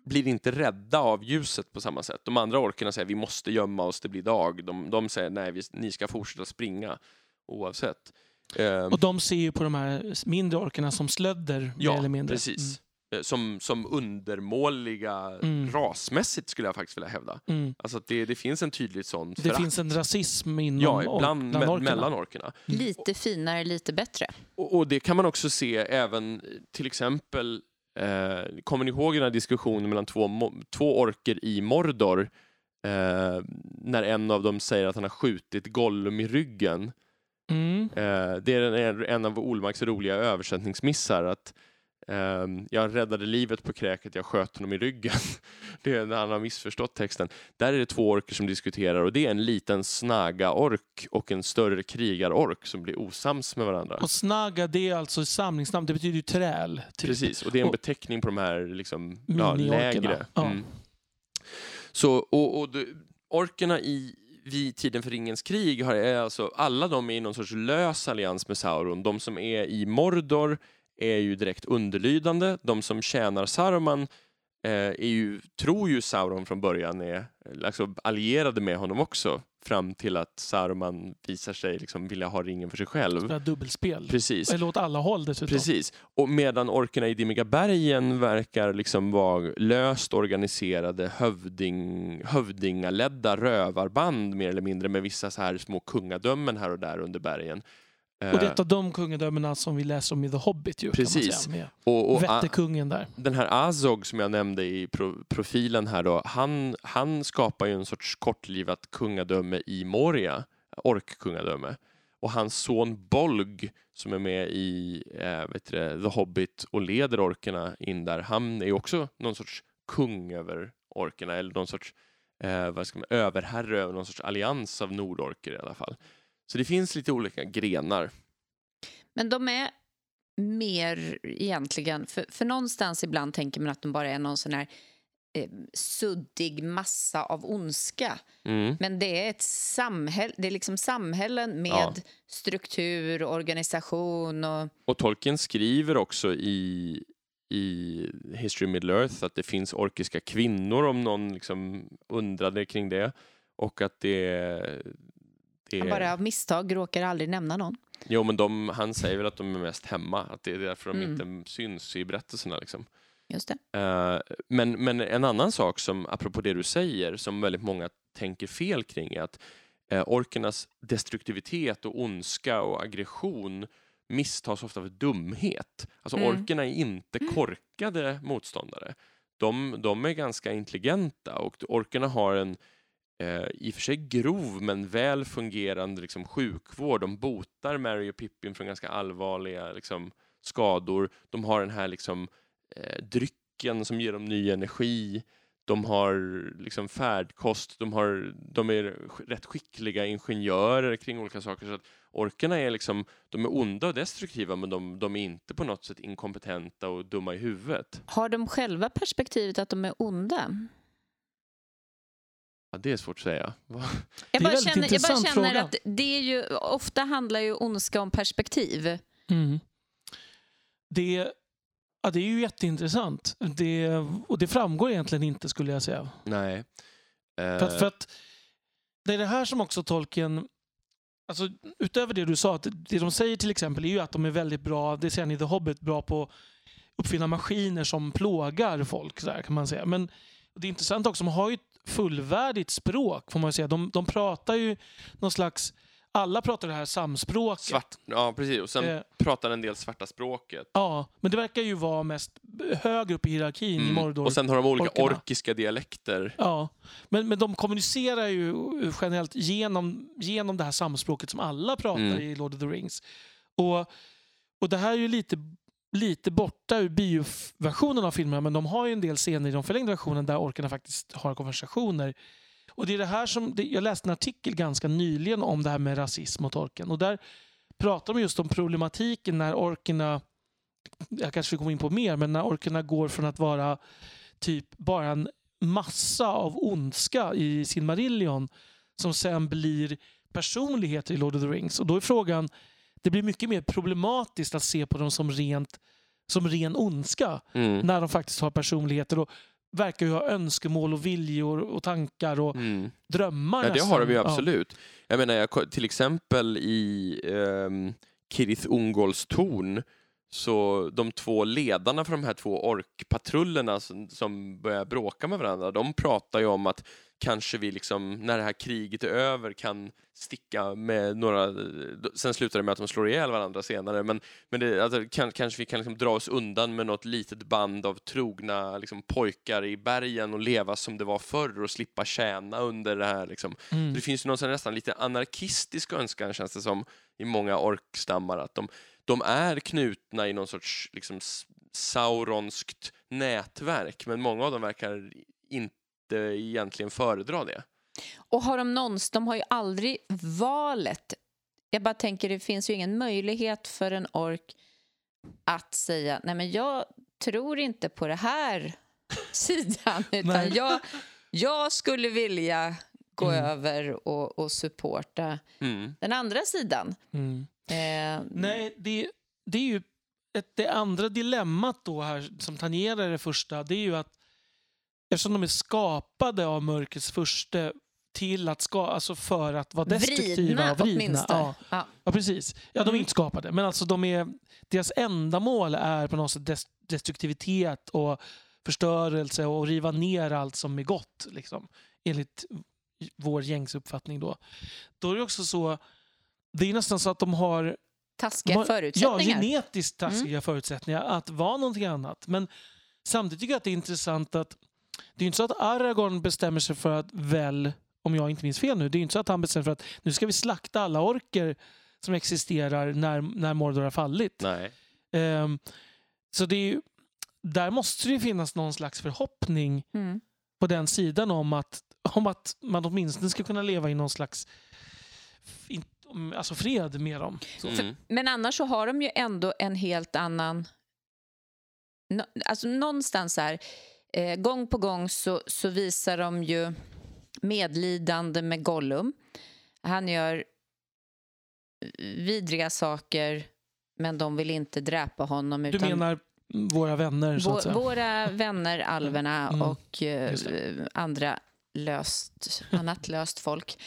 Speaker 1: blir inte rädda av ljuset på samma sätt. De andra orkerna säger vi måste gömma oss, det blir dag. De, de säger nej, vi, ni ska fortsätta springa oavsett. Ehm,
Speaker 2: Och de ser ju på de här mindre orkerna som slödder, mer
Speaker 1: ja,
Speaker 2: eller mindre.
Speaker 1: precis. Eh, Som, som undermåliga
Speaker 2: Mm.
Speaker 1: rasmässigt skulle jag faktiskt vilja hävda.
Speaker 2: Mm.
Speaker 1: Alltså att det, det finns en tydligt sån
Speaker 2: Det
Speaker 1: förakt.
Speaker 2: finns en rasism inom
Speaker 1: Ja, bland,
Speaker 2: bland
Speaker 1: me,
Speaker 2: orkerna.
Speaker 1: mellan orkerna.
Speaker 3: Lite finare, lite bättre.
Speaker 1: Och, och det kan man också se även eh, till exempel Eh, kommer ni ihåg den här diskussionen mellan två, två orker i Mordor? Eh, när en av dem säger att han har skjutit Gollum i ryggen.
Speaker 2: Mm.
Speaker 1: Eh, det är en, en av Olmarks roliga översättningsmissar. Att, jag räddade livet på kräket, jag sköt honom i ryggen. det är när han har missförstått texten. Där är det två orker som diskuterar och det är en liten snaga-ork och en större krigar-ork som blir osams med varandra.
Speaker 2: Och snaga, det är alltså samlingsnamn. Det betyder ju träl. Typ.
Speaker 1: Precis, och det är en
Speaker 2: Och-
Speaker 1: beteckning på de här liksom, ja, lägre.
Speaker 2: Ja.
Speaker 1: Mm. Så, och, och orkerna i vid tiden för ringens krig har alltså alla de är i någon sorts lös allians med Sauron. De som är i Mordor är ju direkt underlydande. De som tjänar Saruman eh, är ju, tror ju Sauron från början är alltså, allierade med honom också fram till att Saruman visar sig liksom vilja ha ringen för sig själv.
Speaker 2: Spela dubbelspel.
Speaker 1: Precis.
Speaker 2: Eller åt alla håll dessutom.
Speaker 1: Precis. Och medan orkerna i Dimmiga bergen verkar liksom vara löst organiserade hövding, hövdingaledda rövarband mer eller mindre med vissa så här små kungadömen här och där under bergen. Eh,
Speaker 2: Och det är ett av de kungadömena som vi läser om i The Hobbit. Ju,
Speaker 1: Precis.
Speaker 2: Kan man säga,
Speaker 1: och, och
Speaker 2: Vätterkungen där.
Speaker 1: den här Azog som jag nämnde i pro profilen här då, han, han skapar ju en sorts kortlivat kungadöme i Moria, orkkungadöme. Och hans son Bolg som är med i eh, vet du, The Hobbit och leder orkerna in där, han är också någon sorts kung över orkerna eller någon sorts eh, vad ska man, överherre över någon sorts allians av nordorker i alla fall. Så det finns lite olika grenar.
Speaker 3: Men de är mer egentligen, för, för någonstans ibland tänker man att de bara är någon sån här eh, suddig massa av ondska.
Speaker 1: Mm.
Speaker 3: Men det är ett samhälle, det är liksom samhällen med
Speaker 1: Ja.
Speaker 3: struktur, organisation och
Speaker 1: Och Tolkien skriver också i, i History of Middle Earth att det finns orkiska kvinnor om någon liksom undrade kring det. Och att det, det
Speaker 3: han bara av misstag råkar aldrig nämna någon.
Speaker 1: Jo, men de, han säger väl att de är mest hemma, att det är därför de
Speaker 3: Mm.
Speaker 1: inte syns i berättelserna. Liksom.
Speaker 3: Just det.
Speaker 1: Eh, men, men en annan sak som, apropå det du säger, som väldigt många tänker fel kring är att uh, orkernas destruktivitet och ondska och aggression misstas ofta för dumhet. Alltså
Speaker 3: Mm.
Speaker 1: orkerna är inte korkade motståndare. De, de är ganska intelligenta och orkerna har en eh, i och för sig grov men väl fungerande liksom, sjukvård. De botar Mary och Pippin från ganska allvarliga liksom, skador. De har den här liksom, eh, drycken som ger dem ny energi. De har liksom färdkost, de, har, de är rätt skickliga ingenjörer kring olika saker. Så att orkerna är liksom, de är onda och destruktiva men de, de är inte på något sätt inkompetenta och dumma i huvudet.
Speaker 3: Har de själva perspektivet att de är onda?
Speaker 1: Ja, det är svårt att säga.
Speaker 3: Jag bara, känner, jag bara känner
Speaker 2: fråga.
Speaker 3: att det är ju, ofta handlar ju ondska om perspektiv.
Speaker 2: Mm. Det, ja, det är ju jätteintressant. Det, och det framgår egentligen inte skulle jag säga.
Speaker 1: Nej.
Speaker 2: För att,
Speaker 1: Eh,
Speaker 2: för att det är det här som också Tolkien Alltså, utöver det du sa, att det de säger till exempel är ju att de är väldigt bra, det säger ni i The Hobbit, bra på att uppfinna maskiner som plågar folk. Så där, kan man säga. Men det är intressant också, de har ju ett fullvärdigt språk får man säga. De, de pratar ju någon slags, alla pratar det här samspråket.
Speaker 1: Svart, ja, precis. Och sen
Speaker 2: Eh.
Speaker 1: pratar en del svarta språket.
Speaker 2: Ja, men det verkar ju vara mest högre upp i hierarkin i
Speaker 1: Mm.
Speaker 2: Mordor.
Speaker 1: Och sen har de olika
Speaker 2: orkerna.
Speaker 1: orkiska dialekter.
Speaker 2: Ja, men, men de kommunicerar ju generellt genom, genom det här samspråket som alla pratar
Speaker 1: Mm.
Speaker 2: i Lord of the Rings. Och, och det här är ju lite, lite borta ur bioversionen av filmerna men de har ju en del scener i den förlängda versionen där orkarna faktiskt har konversationer. Och det är det här som, jag läste en artikel ganska nyligen om det här med rasism mot orken och där pratar de just om problematiken när orkerna, jag kanske kommer in på mer, men när orkerna går från att vara typ bara en massa av ondska i sin Marillion som sen blir personligheter i Lord of the Rings. Och då är frågan, det blir mycket mer problematiskt att se på dem som, rent, som ren ondska
Speaker 1: Mm.
Speaker 2: när de faktiskt har personligheter och verkar ju ha önskemål och viljor och tankar och
Speaker 1: Mm.
Speaker 2: drömmar.
Speaker 1: Ja, det har de ju
Speaker 2: Ja.
Speaker 1: absolut. Jag menar, jag, till exempel i um, Kirith Ungolls torn så de två ledarna för de här två orkpatrullerna som, som börjar bråka med varandra, de pratar ju om att kanske vi liksom, när det här kriget är över kan sticka med några, sen slutar det med att de slår ihjäl varandra senare, men, men det, alltså, kan, kanske vi kan liksom dra oss undan med något litet band av trogna liksom, pojkar i bergen och leva som det var förr och slippa tjäna under det här. Liksom.
Speaker 2: Mm.
Speaker 1: Det finns ju någon nästan lite anarkistisk önskan känns det som i många orkstammar att de, de är knutna i någon sorts liksom, sauronskt nätverk men många av dem verkar inte egentligen föredra det.
Speaker 3: Och har de någonsin, de har ju aldrig valet. Jag bara tänker, det finns ju ingen möjlighet för en ork att säga, nej men jag tror inte på det här sidan, utan jag, jag skulle vilja gå
Speaker 2: Mm.
Speaker 3: över och, och supporta
Speaker 1: Mm.
Speaker 3: den andra sidan.
Speaker 2: Mm.
Speaker 3: Eh,
Speaker 2: Nej, det, det är ju ett, det andra dilemmat då här som tangerar det första. Det är ju att eftersom de är skapade av mörkrets första till att ska, alltså för att vara destruktiva
Speaker 3: vridna,
Speaker 2: vridna.
Speaker 3: åtminstone.
Speaker 2: Ja,
Speaker 3: Ja.
Speaker 2: ja, precis. Ja, de är
Speaker 3: Mm.
Speaker 2: inte skapade, men alltså de är, deras ändamål är på något sätt des, destruktivitet och förstörelse och riva ner allt som är gott, liksom, enligt vår gängsuppfattning. Då. då är det också så, det är nästan så att de har
Speaker 3: Taskiga
Speaker 2: Ma- Ja,
Speaker 3: förutsättningar.
Speaker 2: genetiskt taskiga förutsättningar att vara någonting annat. Men samtidigt tycker jag att det är intressant att det är inte så att Aragorn bestämmer sig för att väl, om jag inte minns fel nu, det är inte så att han bestämmer för att nu ska vi slakta alla orker som existerar när, när Mordor har fallit.
Speaker 1: Nej.
Speaker 2: Ehm, så det är ju, där måste det ju finnas någon slags förhoppning
Speaker 3: Mm.
Speaker 2: på den sidan om att, om att man åtminstone ska kunna leva i någon slags alltså fred med dem. Så.
Speaker 1: Mm.
Speaker 3: Men annars så har de ju ändå en helt annan... Alltså någonstans här, eh, gång på gång så, så visar de ju medlidande med Gollum. Han gör vidriga saker, men de vill inte dräpa honom.
Speaker 2: Du
Speaker 3: Utan
Speaker 2: menar våra vänner, så att säga?
Speaker 3: våra vänner, alverna
Speaker 2: Mm,
Speaker 3: och eh, andra löst, annat löst folk.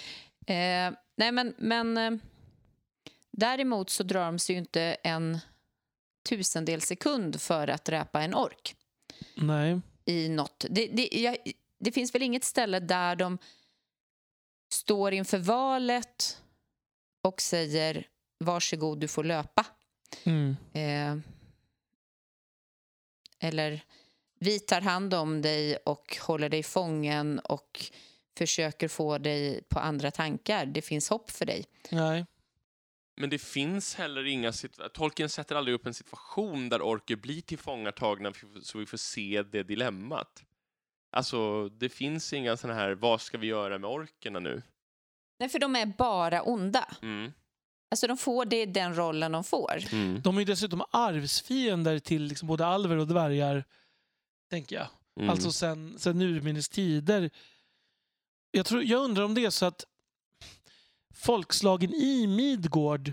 Speaker 3: Eh, nej, men, men eh, däremot så drar de sig ju inte en tusendel sekund för att dräpa en ork
Speaker 2: Nej.
Speaker 3: i något. Det, det, jag, det finns väl inget ställe där de står inför valet och säger varsågod, du får löpa.
Speaker 2: Mm.
Speaker 3: Eh, eller vi tar hand om dig och håller dig fången och försöker få dig på andra tankar. Det finns hopp för dig.
Speaker 2: Nej.
Speaker 1: Men det finns heller inga situa- Tolkien sätter aldrig upp en situation där orker blir tillfångatagna så vi får se det dilemmat. Alltså, det finns inga såna här, vad ska vi göra med orkerna nu?
Speaker 3: Nej, för de är bara onda.
Speaker 1: Mm.
Speaker 3: Alltså de får, det är den rollen de får.
Speaker 1: Mm.
Speaker 2: De är ju dessutom arvsfiender till liksom både alver och dvärgar, tänker jag.
Speaker 1: Mm.
Speaker 2: Alltså sen, sen urminnes tider. Jag, tror, jag undrar om det är så att folkslagen i Midgård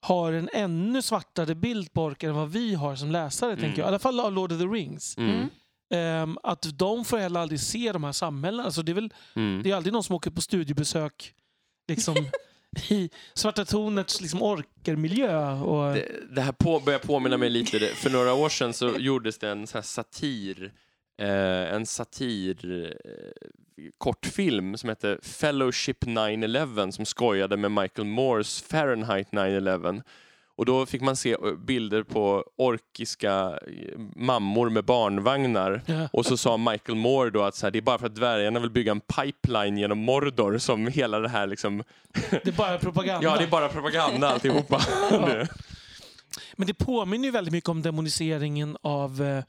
Speaker 2: har en ännu svartare bild på orkar än vad vi har som läsare,
Speaker 1: Mm.
Speaker 2: tänker jag. I alla fall av Lord of the Rings.
Speaker 1: Mm.
Speaker 2: Ehm, att de får heller aldrig se de här samhällena. Alltså det, är väl,
Speaker 1: Mm.
Speaker 2: det är aldrig någon som åker på studiebesök liksom, i Svarta Tornets liksom orkermiljö. Och...
Speaker 1: Det, det här på, börjar påminna mig lite, för några år sedan så gjordes det en så här satir, eh, en satir eh, kortfilm som hette Fellowship 9-11 som skojade med Michael Moores Fahrenheit 9-11. Och då fick man se eh, bilder på orkiska eh, mammor med barnvagnar
Speaker 2: Ja.
Speaker 1: och så sa Michael Moore då att så här, det är bara för att dvärgarna vill bygga en pipeline genom Mordor som hela det här liksom...
Speaker 2: Det är bara propaganda.
Speaker 1: Ja, det är bara propaganda alltihopa. Nu.
Speaker 2: Men det påminner ju väldigt mycket om demoniseringen av, eh,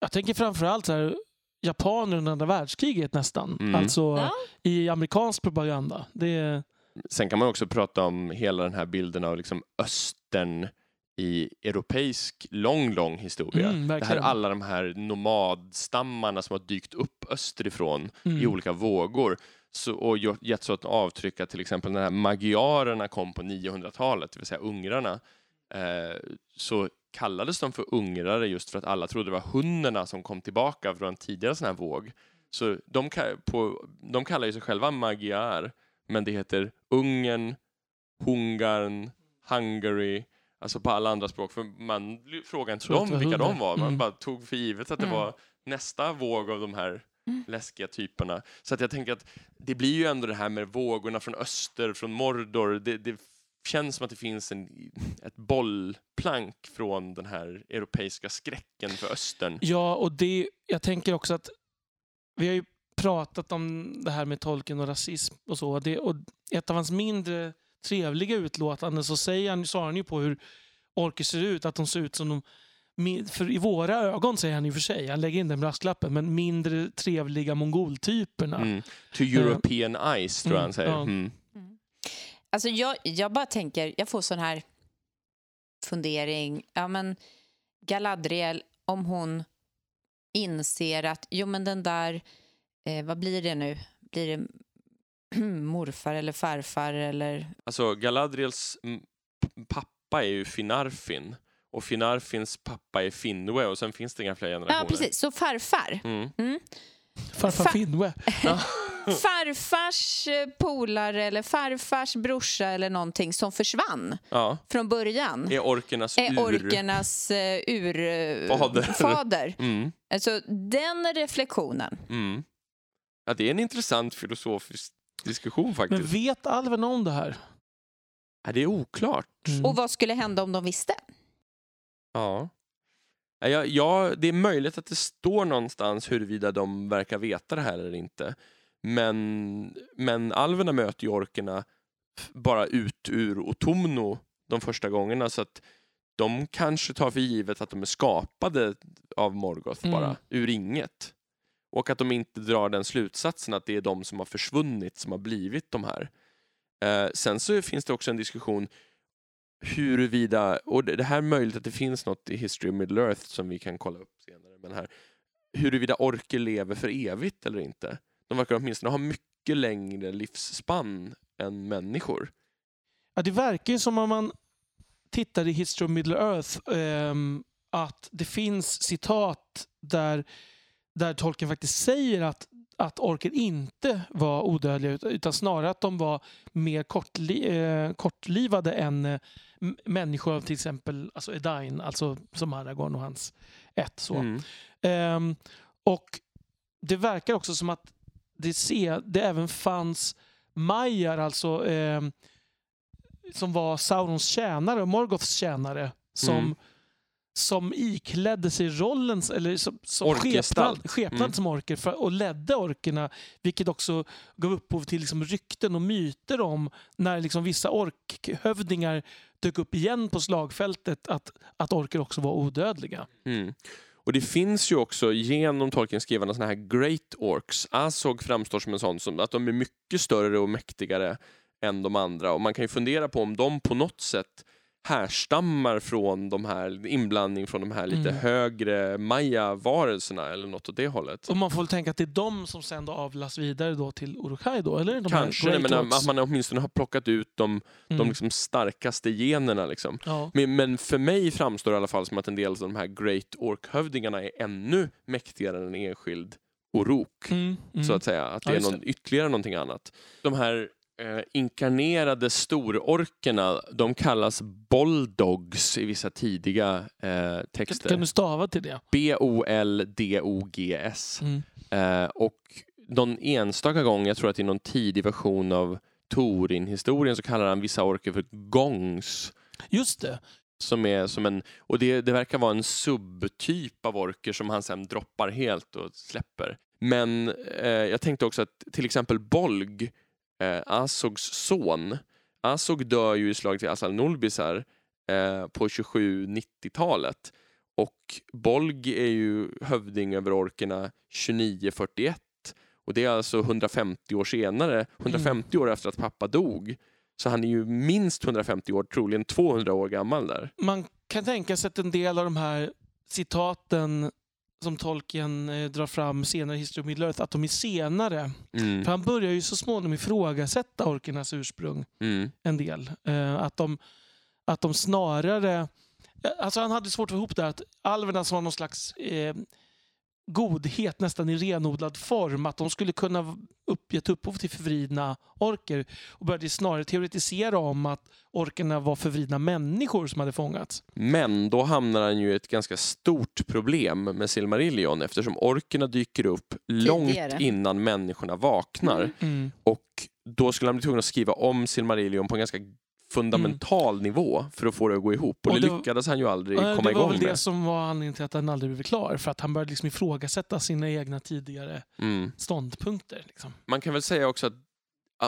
Speaker 2: jag tänker framförallt så här, japaner under andra världskriget nästan.
Speaker 1: Mm.
Speaker 2: Alltså
Speaker 3: Ja.
Speaker 2: i amerikansk propaganda. Det
Speaker 1: Sen kan man också prata om hela den här bilden av liksom östern i europeisk lång, lång historia.
Speaker 2: Mm,
Speaker 1: det här alla de här nomadstammarna som har dykt upp österifrån i
Speaker 2: mm.
Speaker 1: olika vågor så, och gjort- gett så ett avtryck att till exempel när magyarerna kom på 900-talet, det vill säga ungrarna, eh, så kallades de för ungrare just för att alla trodde det var hunnerna som kom tillbaka från en tidigare sån här våg. Så de, på, de kallar ju sig själva magyar, men det heter Ungern, Hungarn, Hungary, alltså på alla andra språk. För man frågade inte dem vilka de var, man
Speaker 2: Mm.
Speaker 1: bara tog för givet att det
Speaker 3: Mm.
Speaker 1: var nästa våg av de här
Speaker 3: Mm.
Speaker 1: läskiga typerna. Så att jag tänker att det blir ju ändå det här med vågorna från öster, från Mordor. Det, det känns som att det finns en, ett bollplank från den här europeiska skräcken för östern.
Speaker 2: Ja, och det, jag tänker också att vi har ju pratat om det här med tolken och rasism och så. Det, och ett av hans mindre trevliga utlåtanden så säger han, svarar han ju på hur orker ser ut, att de ser ut som de för I våra ögon säger han i och för sig, han lägger in den brasklappen, men mindre trevliga mongoltyperna.
Speaker 1: Mm. To European eyes, tror jag
Speaker 2: Mm,
Speaker 1: han säger.
Speaker 2: ja.
Speaker 1: Mm.
Speaker 3: Alltså jag, jag bara tänker, jag får sån här fundering. Ja, men Galadriel, om hon inser att jo, men den där, eh, vad blir det nu? Blir det morfar eller farfar eller...
Speaker 1: Alltså, Galadriels mm, pappa är ju Finarfin. Och Finarfins pappa är Finwë och sen finns det inga fler generationer.
Speaker 3: Ja, precis. Så farfar.
Speaker 1: Mm.
Speaker 2: Farfar
Speaker 3: Fa-
Speaker 2: Finnwe.
Speaker 3: Farfars eh, polare eller farfars brorsa eller någonting som försvann
Speaker 1: Ja,
Speaker 3: från början
Speaker 1: är orkernas
Speaker 3: är
Speaker 1: ur.
Speaker 3: orkernas eh, urfader.
Speaker 1: Fader.
Speaker 3: fader.
Speaker 1: Mm,
Speaker 3: Alltså den reflektionen.
Speaker 1: mm. Ja, det är en intressant filosofisk diskussion
Speaker 2: Men
Speaker 1: faktiskt.
Speaker 2: vet alverna om det här?
Speaker 1: Ja, det är oklart.
Speaker 2: Mm.
Speaker 3: Och vad skulle hända om de visste?
Speaker 1: Ja. Ja, ja, ja, det är möjligt att det står någonstans huruvida de verkar veta det här eller inte. Men, men alverna möter ju orkerna bara ut ur Otomno de första gångerna så att de kanske tar för givet att de är skapade av Morgoth
Speaker 2: Mm.
Speaker 1: bara, ur inget. Och att de inte drar den slutsatsen att det är de som har försvunnit som har blivit de här. Eh, sen så finns det också en diskussion huruvida, och det det här är möjligt att det finns något i History of Middle Earth som vi kan kolla upp senare, men här, huruvida orker lever för evigt eller inte. De verkar åtminstone ha mycket längre livsspann än människor.
Speaker 2: Ja, det verkar ju som om man tittar i History of Middle Earth ehm, att det finns citat där, där tolken faktiskt säger att, att orker inte var odödliga ut- utan snarare att de var mer kortli, eh, kortlivade än eh, människor av till exempel alltså Edain, alltså som Aragorn och hans ett. Så.
Speaker 1: Mm.
Speaker 2: Ehm, och det verkar också som att det, se, det även fanns Majar, alltså ehm, som var Saurons tjänare och Morgoths tjänare som,
Speaker 1: Mm.
Speaker 2: som iklädde sig rollen, eller som, som skepnad, skepnad
Speaker 1: Mm.
Speaker 2: som orker för, och ledde orkerna, vilket också gav upphov till liksom rykten och myter om när liksom vissa orkhövdingar dök upp igen på slagfältet att, att orker också var odödliga.
Speaker 1: Mm. Och det finns ju också genom Tolkiens skrivande såna här great orcs. Azog framstår som en sån, som att de är mycket större och mäktigare än de andra. Och man kan ju fundera på om de på något sätt härstammar från de här, inblandning från de här lite
Speaker 2: Mm.
Speaker 1: högre maya-varelserna eller något åt det hållet.
Speaker 2: Och man får väl tänka att det är de som sen då avlas vidare då till Uruk-hai då? Eller? De
Speaker 1: Kanske, men att man åtminstone har plockat ut de,
Speaker 2: Mm.
Speaker 1: de liksom starkaste generna. Liksom.
Speaker 2: ja.
Speaker 1: Men, men för mig framstår det i alla fall som att en del av de här Great Ork-hövdingarna är ännu mäktigare än en enskild Orok.
Speaker 2: Mm, mm.
Speaker 1: Så att säga. Att
Speaker 2: Ja,
Speaker 1: det är
Speaker 2: just
Speaker 1: någon, ytterligare någonting annat. De här eh, inkarnerade stororkerna, de kallas Boldogs i vissa tidiga eh, texter.
Speaker 2: kan du stava till det?
Speaker 1: B-O-L-D-O-G-S.
Speaker 2: Mm.
Speaker 1: Eh, och någon enstaka gång, jag tror att i någon tidig version av Torin-historien så kallar han vissa orker för gongs.
Speaker 2: Just det.
Speaker 1: Som är som en, och det, det verkar vara en subtyp av orker som han sen droppar helt och släpper. Men eh, jag tänkte också att till exempel Bolg, eh, Asogs son, Asog dör ju i slaget vid Asal Nulbisar eh, på 27-90-talet. Och Bolg är ju hövding över orkerna 2941. Och det är alltså 150 år senare, 150 år efter att pappa dog. Så han är ju minst 150 år, troligen 200 år gammal där.
Speaker 2: Man kan tänka sig att en del av de här citaten som Tolkien eh, drar fram senare i History of Middle-earth, att de är senare.
Speaker 1: Mm.
Speaker 2: För han börjar ju så småningom ifrågasätta orkernas ursprung
Speaker 1: Mm.
Speaker 2: en del. Eh, att, de, att de snarare... eh, Alltså han hade svårt att få ihop det att alverna som var någon slags eh, godhet nästan i renodlad form. Att de skulle kunna upp, gett upphov till förvridna orker. Och började snarare teoretisera om att orkerna var förvridna människor som hade fångats.
Speaker 1: Men då hamnar han ju i ett ganska stort problem med Silmarillion eftersom orkerna dyker upp långt
Speaker 3: Tidigare.
Speaker 1: innan människorna vaknar.
Speaker 2: Mm.
Speaker 1: Och då skulle han bli tvungen att skriva om Silmarillion på en ganska fundamental nivå för att få det att gå ihop. Och,
Speaker 2: Och
Speaker 1: det,
Speaker 2: det
Speaker 1: lyckades han ju aldrig komma
Speaker 2: det var
Speaker 1: igång
Speaker 2: väl det
Speaker 1: med.
Speaker 2: som var anledningen till att han aldrig blev klar. För att han började liksom ifrågasätta sina egna tidigare
Speaker 1: Mm.
Speaker 2: ståndpunkter. Liksom.
Speaker 1: Man kan väl säga också att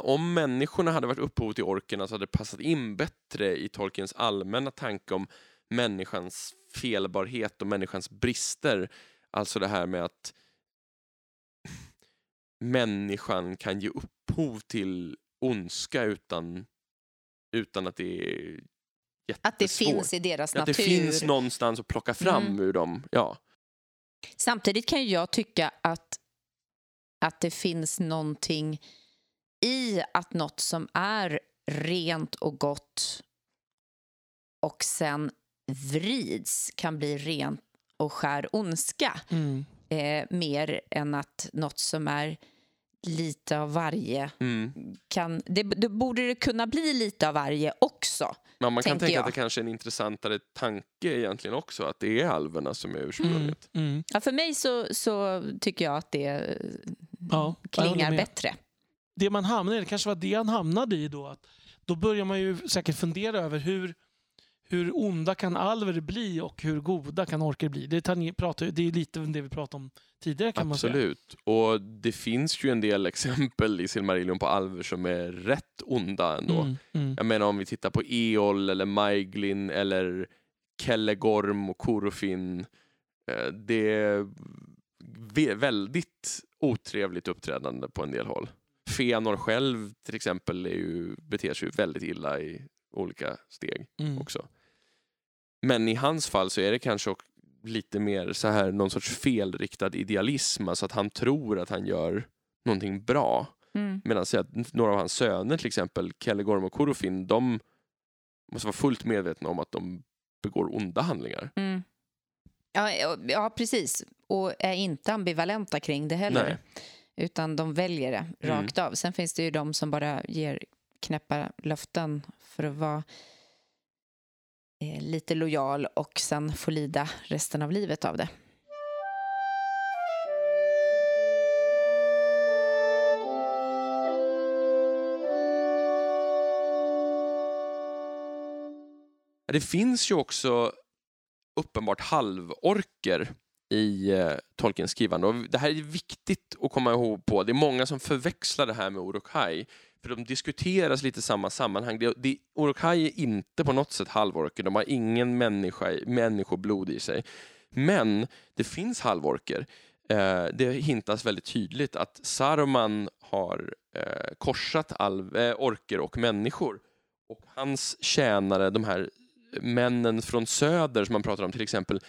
Speaker 1: om människorna hade varit upphov till orkerna så hade det passat in bättre i Tolkiens allmänna tanke om människans felbarhet och människans brister. Alltså det här med att människan kan ge upphov till ondska utan, utan att det är jättesvårt.
Speaker 3: Att det finns i deras
Speaker 1: Att
Speaker 3: natur.
Speaker 1: det finns någonstans att plocka fram
Speaker 3: Mm.
Speaker 1: ur dem. Ja.
Speaker 3: Samtidigt kan jag tycka att, att det finns någonting i att något som är rent och gott och sen vrids kan bli rent och skär ondska
Speaker 2: Mm.
Speaker 3: eh, mer än att något som är lite av varje
Speaker 1: Mm.
Speaker 3: kan... Det, det borde det kunna bli lite av varje också.
Speaker 1: Men man kan tänka
Speaker 3: jag.
Speaker 1: att det kanske är en intressantare tanke egentligen också, att det är alverna som är ursprunget.
Speaker 2: Mm. Mm.
Speaker 3: Ja, för mig så, så tycker jag att det
Speaker 2: Ja, jag håller
Speaker 3: klingar bättre.
Speaker 2: det man hamnade i, det kanske var det han hamnade i då. Att då börjar man ju säkert fundera över hur, hur onda kan alver bli och hur goda kan orker bli. Det, tar ni- pratar, det är lite det vi pratade om tidigare kan man säga.
Speaker 1: Absolut. Och det finns ju en del exempel i Silmarillion på alver som är rätt onda ändå.
Speaker 2: Mm, mm.
Speaker 1: Jag menar om vi tittar på Eol eller Maiglin eller Kellegorm och Korofin. eh, Det är väldigt otrevligt uppträdande på en del håll. Feanor själv till exempel är ju, beter sig ju väldigt illa i olika steg
Speaker 2: Mm.
Speaker 1: också. Men i hans fall så är det kanske också lite mer så här någon sorts felriktad idealism, alltså att han tror att han gör någonting bra.
Speaker 3: Mm.
Speaker 1: Medan några av hans söner till exempel, Kellegorm och Korofin, de måste vara fullt medvetna om att de begår onda handlingar.
Speaker 3: Mm. Ja, ja, precis. Och är inte ambivalenta kring det heller.
Speaker 1: Nej.
Speaker 3: Utan de väljer det
Speaker 1: Mm.
Speaker 3: rakt av. Sen finns det ju de som bara ger knäppa löften för att vara Eh, lite lojal och sen få lida resten av livet av det.
Speaker 1: Det finns ju också uppenbart halvorker i eh, Tolkiens skrivande. Och det här är viktigt att komma ihåg på. Det är många som förväxlar det här med Uruk-hai. För de diskuteras lite i samma sammanhang. Det, det, Orokai är inte på något sätt halvorker. De har ingen människa, människoblod i sig. Men det finns halvorker. Eh, det hintas väldigt tydligt att Saruman har eh, korsat alv, eh, orker och människor. Och hans tjänare, de här männen från söder som man pratar om, till exempel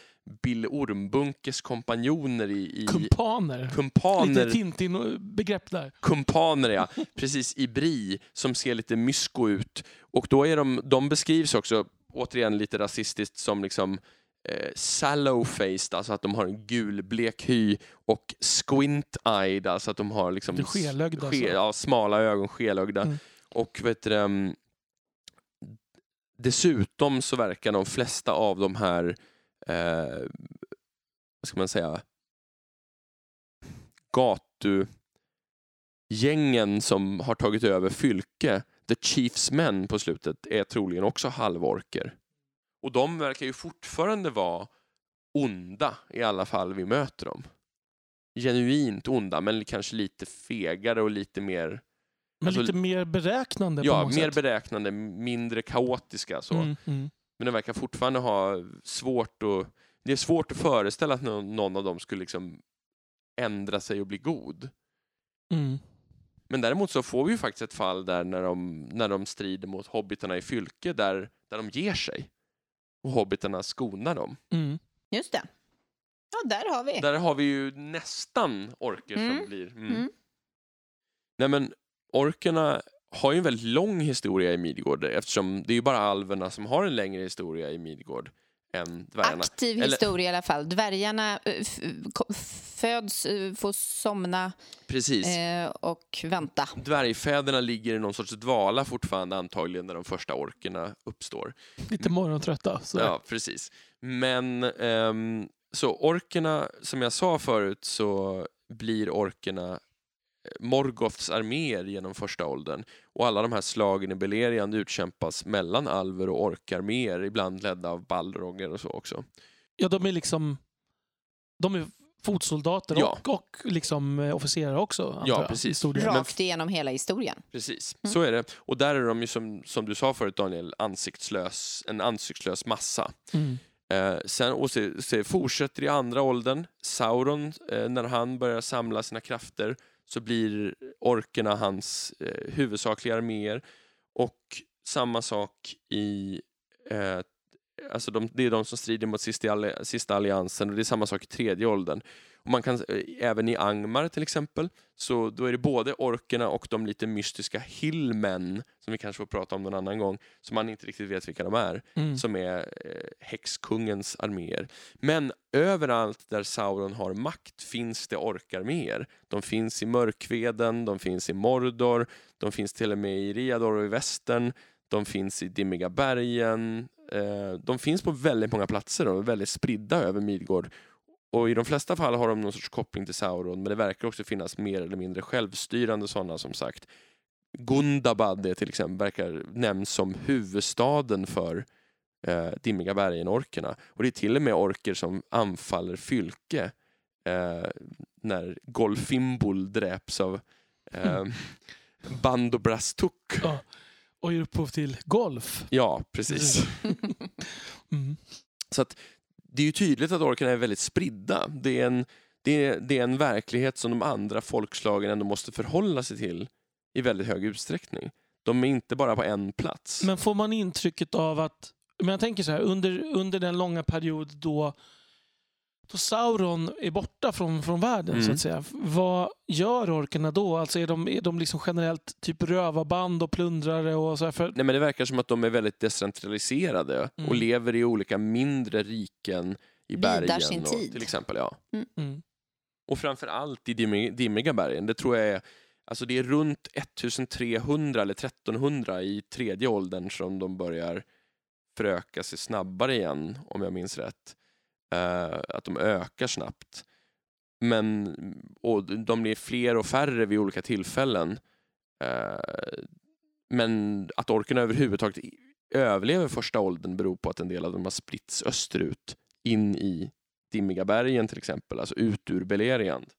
Speaker 1: Bill Ormbunkes kompanjoner i, i
Speaker 2: Kumpaner.
Speaker 1: kumpaner,
Speaker 2: Lite Tintin-begrepp där.
Speaker 1: kumpaner ja, precis i Bri som ser lite mysko ut. Och då är de, de beskrivs också, återigen lite rasistiskt, som liksom eh, sallow-faced, alltså att de har en gulblek hy och squint-eyed, alltså att de har liksom
Speaker 2: skelögda,
Speaker 1: ske,
Speaker 2: så.
Speaker 1: ja, smala ögon, skelögda.
Speaker 2: Mm.
Speaker 1: och vet du, um, dessutom så verkar de flesta av de här, eh, vad ska man säga, gatugängen som har tagit över Fylke, The Chiefs Men på slutet, är troligen också halvorker. Och de verkar ju fortfarande vara onda, i alla fall vi möter dem. Genuint onda, men kanske lite fegare och lite mer
Speaker 2: men
Speaker 1: Alltså-
Speaker 2: lite mer beräknande
Speaker 1: Ja, mer
Speaker 2: sätt.
Speaker 1: beräknande, mindre kaotiska. Så.
Speaker 2: Mm, mm.
Speaker 1: Men de verkar fortfarande ha svårt att... Det är svårt att föreställa att någon, av dem skulle liksom ändra sig och bli god.
Speaker 2: Mm.
Speaker 1: Men däremot så får vi ju faktiskt ett fall där när de, när de strider mot hobbitarna i Fylke där, där de ger sig. Och hobbitarna skonar dem.
Speaker 2: Mm.
Speaker 3: Just det. Ja, där har vi.
Speaker 1: Där har vi ju nästan orker som
Speaker 3: Mm.
Speaker 1: blir... Mm.
Speaker 3: Mm.
Speaker 1: Nej men orkerna har ju en väldigt lång historia i Midgård eftersom det är ju bara alverna som har en längre historia i Midgård än dvärgarna.
Speaker 3: Aktiv
Speaker 1: Eller-
Speaker 3: historia i alla fall. Dvärgarna eh, föds, eh, får somna
Speaker 1: Precis.
Speaker 3: eh, och vänta.
Speaker 1: Dvärgfäderna ligger i någon sorts dvala fortfarande antagligen när de första orkerna uppstår.
Speaker 2: Lite morgontrötta. Så.
Speaker 1: Ja, precis. Men ehm, så orkerna, som jag sa förut, så blir orkerna Morgoths arméer genom första åldern. Och alla de här slagen i Beleriand utkämpas mellan alver och orkarméer, ibland ledda av Balroger och så också.
Speaker 2: ja, de är liksom... De är fotsoldater
Speaker 1: Ja.
Speaker 2: och, och liksom eh, officerare också. antar
Speaker 1: Ja,
Speaker 2: jag,
Speaker 1: precis.
Speaker 3: Rakt igenom hela historien.
Speaker 1: Precis,
Speaker 3: Mm.
Speaker 1: så är det. Och där är de ju som, som du sa förut Daniel, ansiktslös, en ansiktslös massa.
Speaker 2: Mm.
Speaker 1: Eh, sen och så, så fortsätter i andra åldern. Sauron, eh, när han börjar samla sina krafter så blir orkerna hans eh, huvudsakliga arméer. Och samma sak i... Eh, alltså de, det är de som strider mot sista, sista alliansen och det är samma sak i tredje åldern. Och man kan, eh, även i Angmar till exempel, så då är det både orkerna och de lite mystiska hillmen, som vi kanske får prata om någon annan gång, som man inte riktigt vet vilka de är
Speaker 2: Mm.
Speaker 1: som är eh, häxkungens arméer. Men överallt där Sauron har makt finns det orkarméer. De finns i Mörkveden, de finns i Mordor, de finns till och med i Riador och i västern, de finns i Dimmiga bergen. Eh, de finns på väldigt många platser och är väldigt spridda över Midgård. Och i de flesta fall har de någon sorts koppling till Sauron, men det verkar också finnas mer eller mindre självstyrande sådana som sagt. Gundabad till exempel, verkar nämns som huvudstaden för eh, Dimmiga bergen-orkerna. Och det är till och med orker som anfaller Fylke eh, när Golfimbol dräps av eh, Bandobrastuk.
Speaker 2: Ja. Och ger upphov till golf.
Speaker 1: Ja, precis.
Speaker 2: Mm.
Speaker 1: Så att det är ju tydligt att orkarna är väldigt spridda. Det är, en, det, är, det är en verklighet som de andra folkslagen ändå måste förhålla sig till i väldigt hög utsträckning. De är inte bara på en plats.
Speaker 2: Men får man intrycket av att... Men jag tänker så här, under, under den långa period då, då Sauron är borta från, från världen, så
Speaker 1: Mm.
Speaker 2: att säga. Vad gör orkerna då? Alltså är de, är de liksom generellt typ rövarband och plundrare och så här? För,
Speaker 1: Nej, men det verkar som att de är väldigt decentraliserade
Speaker 2: Mm.
Speaker 1: och lever i olika mindre riken i
Speaker 3: Bidar
Speaker 1: bergen.
Speaker 3: sin
Speaker 1: och,
Speaker 3: tid.
Speaker 1: Till exempel, ja.
Speaker 2: mm.
Speaker 1: Och framför allt i dimmiga, dimmiga bergen. Det tror jag är, alltså det är runt 1300 eller 1300 i tredje åldern som de börjar föröka sig snabbare igen, om jag minns rätt. Eh, att de ökar snabbt. Men, och de blir fler och färre vid olika tillfällen. Eh, men att orken överhuvudtaget överlever första åldern beror på att en del av dem har spritts österut in i Dimmiga bergen till exempel, alltså ut ur Beleriand.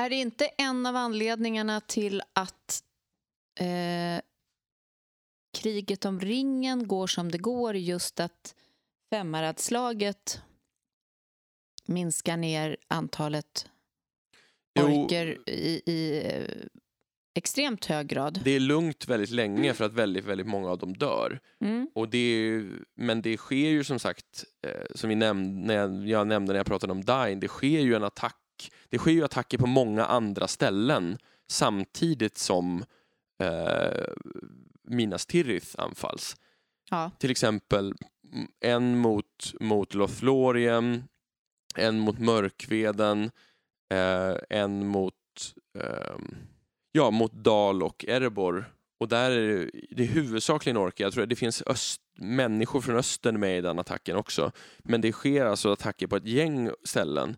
Speaker 3: Är det inte en av anledningarna till att eh, kriget om ringen går som det går just att Femmaradslaget minskar ner antalet
Speaker 1: Jo,
Speaker 3: orker i, i eh, extremt hög grad?
Speaker 1: det är lugnt väldigt länge för att väldigt, väldigt många av dem dör.
Speaker 3: Mm.
Speaker 1: Och det ju, men det sker ju som sagt, eh, som vi nämnde, när jag, jag nämnde när jag pratade om Dain, det sker ju en attack. Det sker ju attacker på många andra ställen samtidigt som eh, Minas Tirith anfalls.
Speaker 3: Ja.
Speaker 1: Till exempel en mot, mot Lothlorien, en mot Mörkveden, eh, en mot, eh, ja, mot Dal och Erebor Och där är det, det är huvudsakligen orker. Jag tror att det finns öst, människor från östern med i den attacken också. Men det sker alltså attacker på ett gäng ställen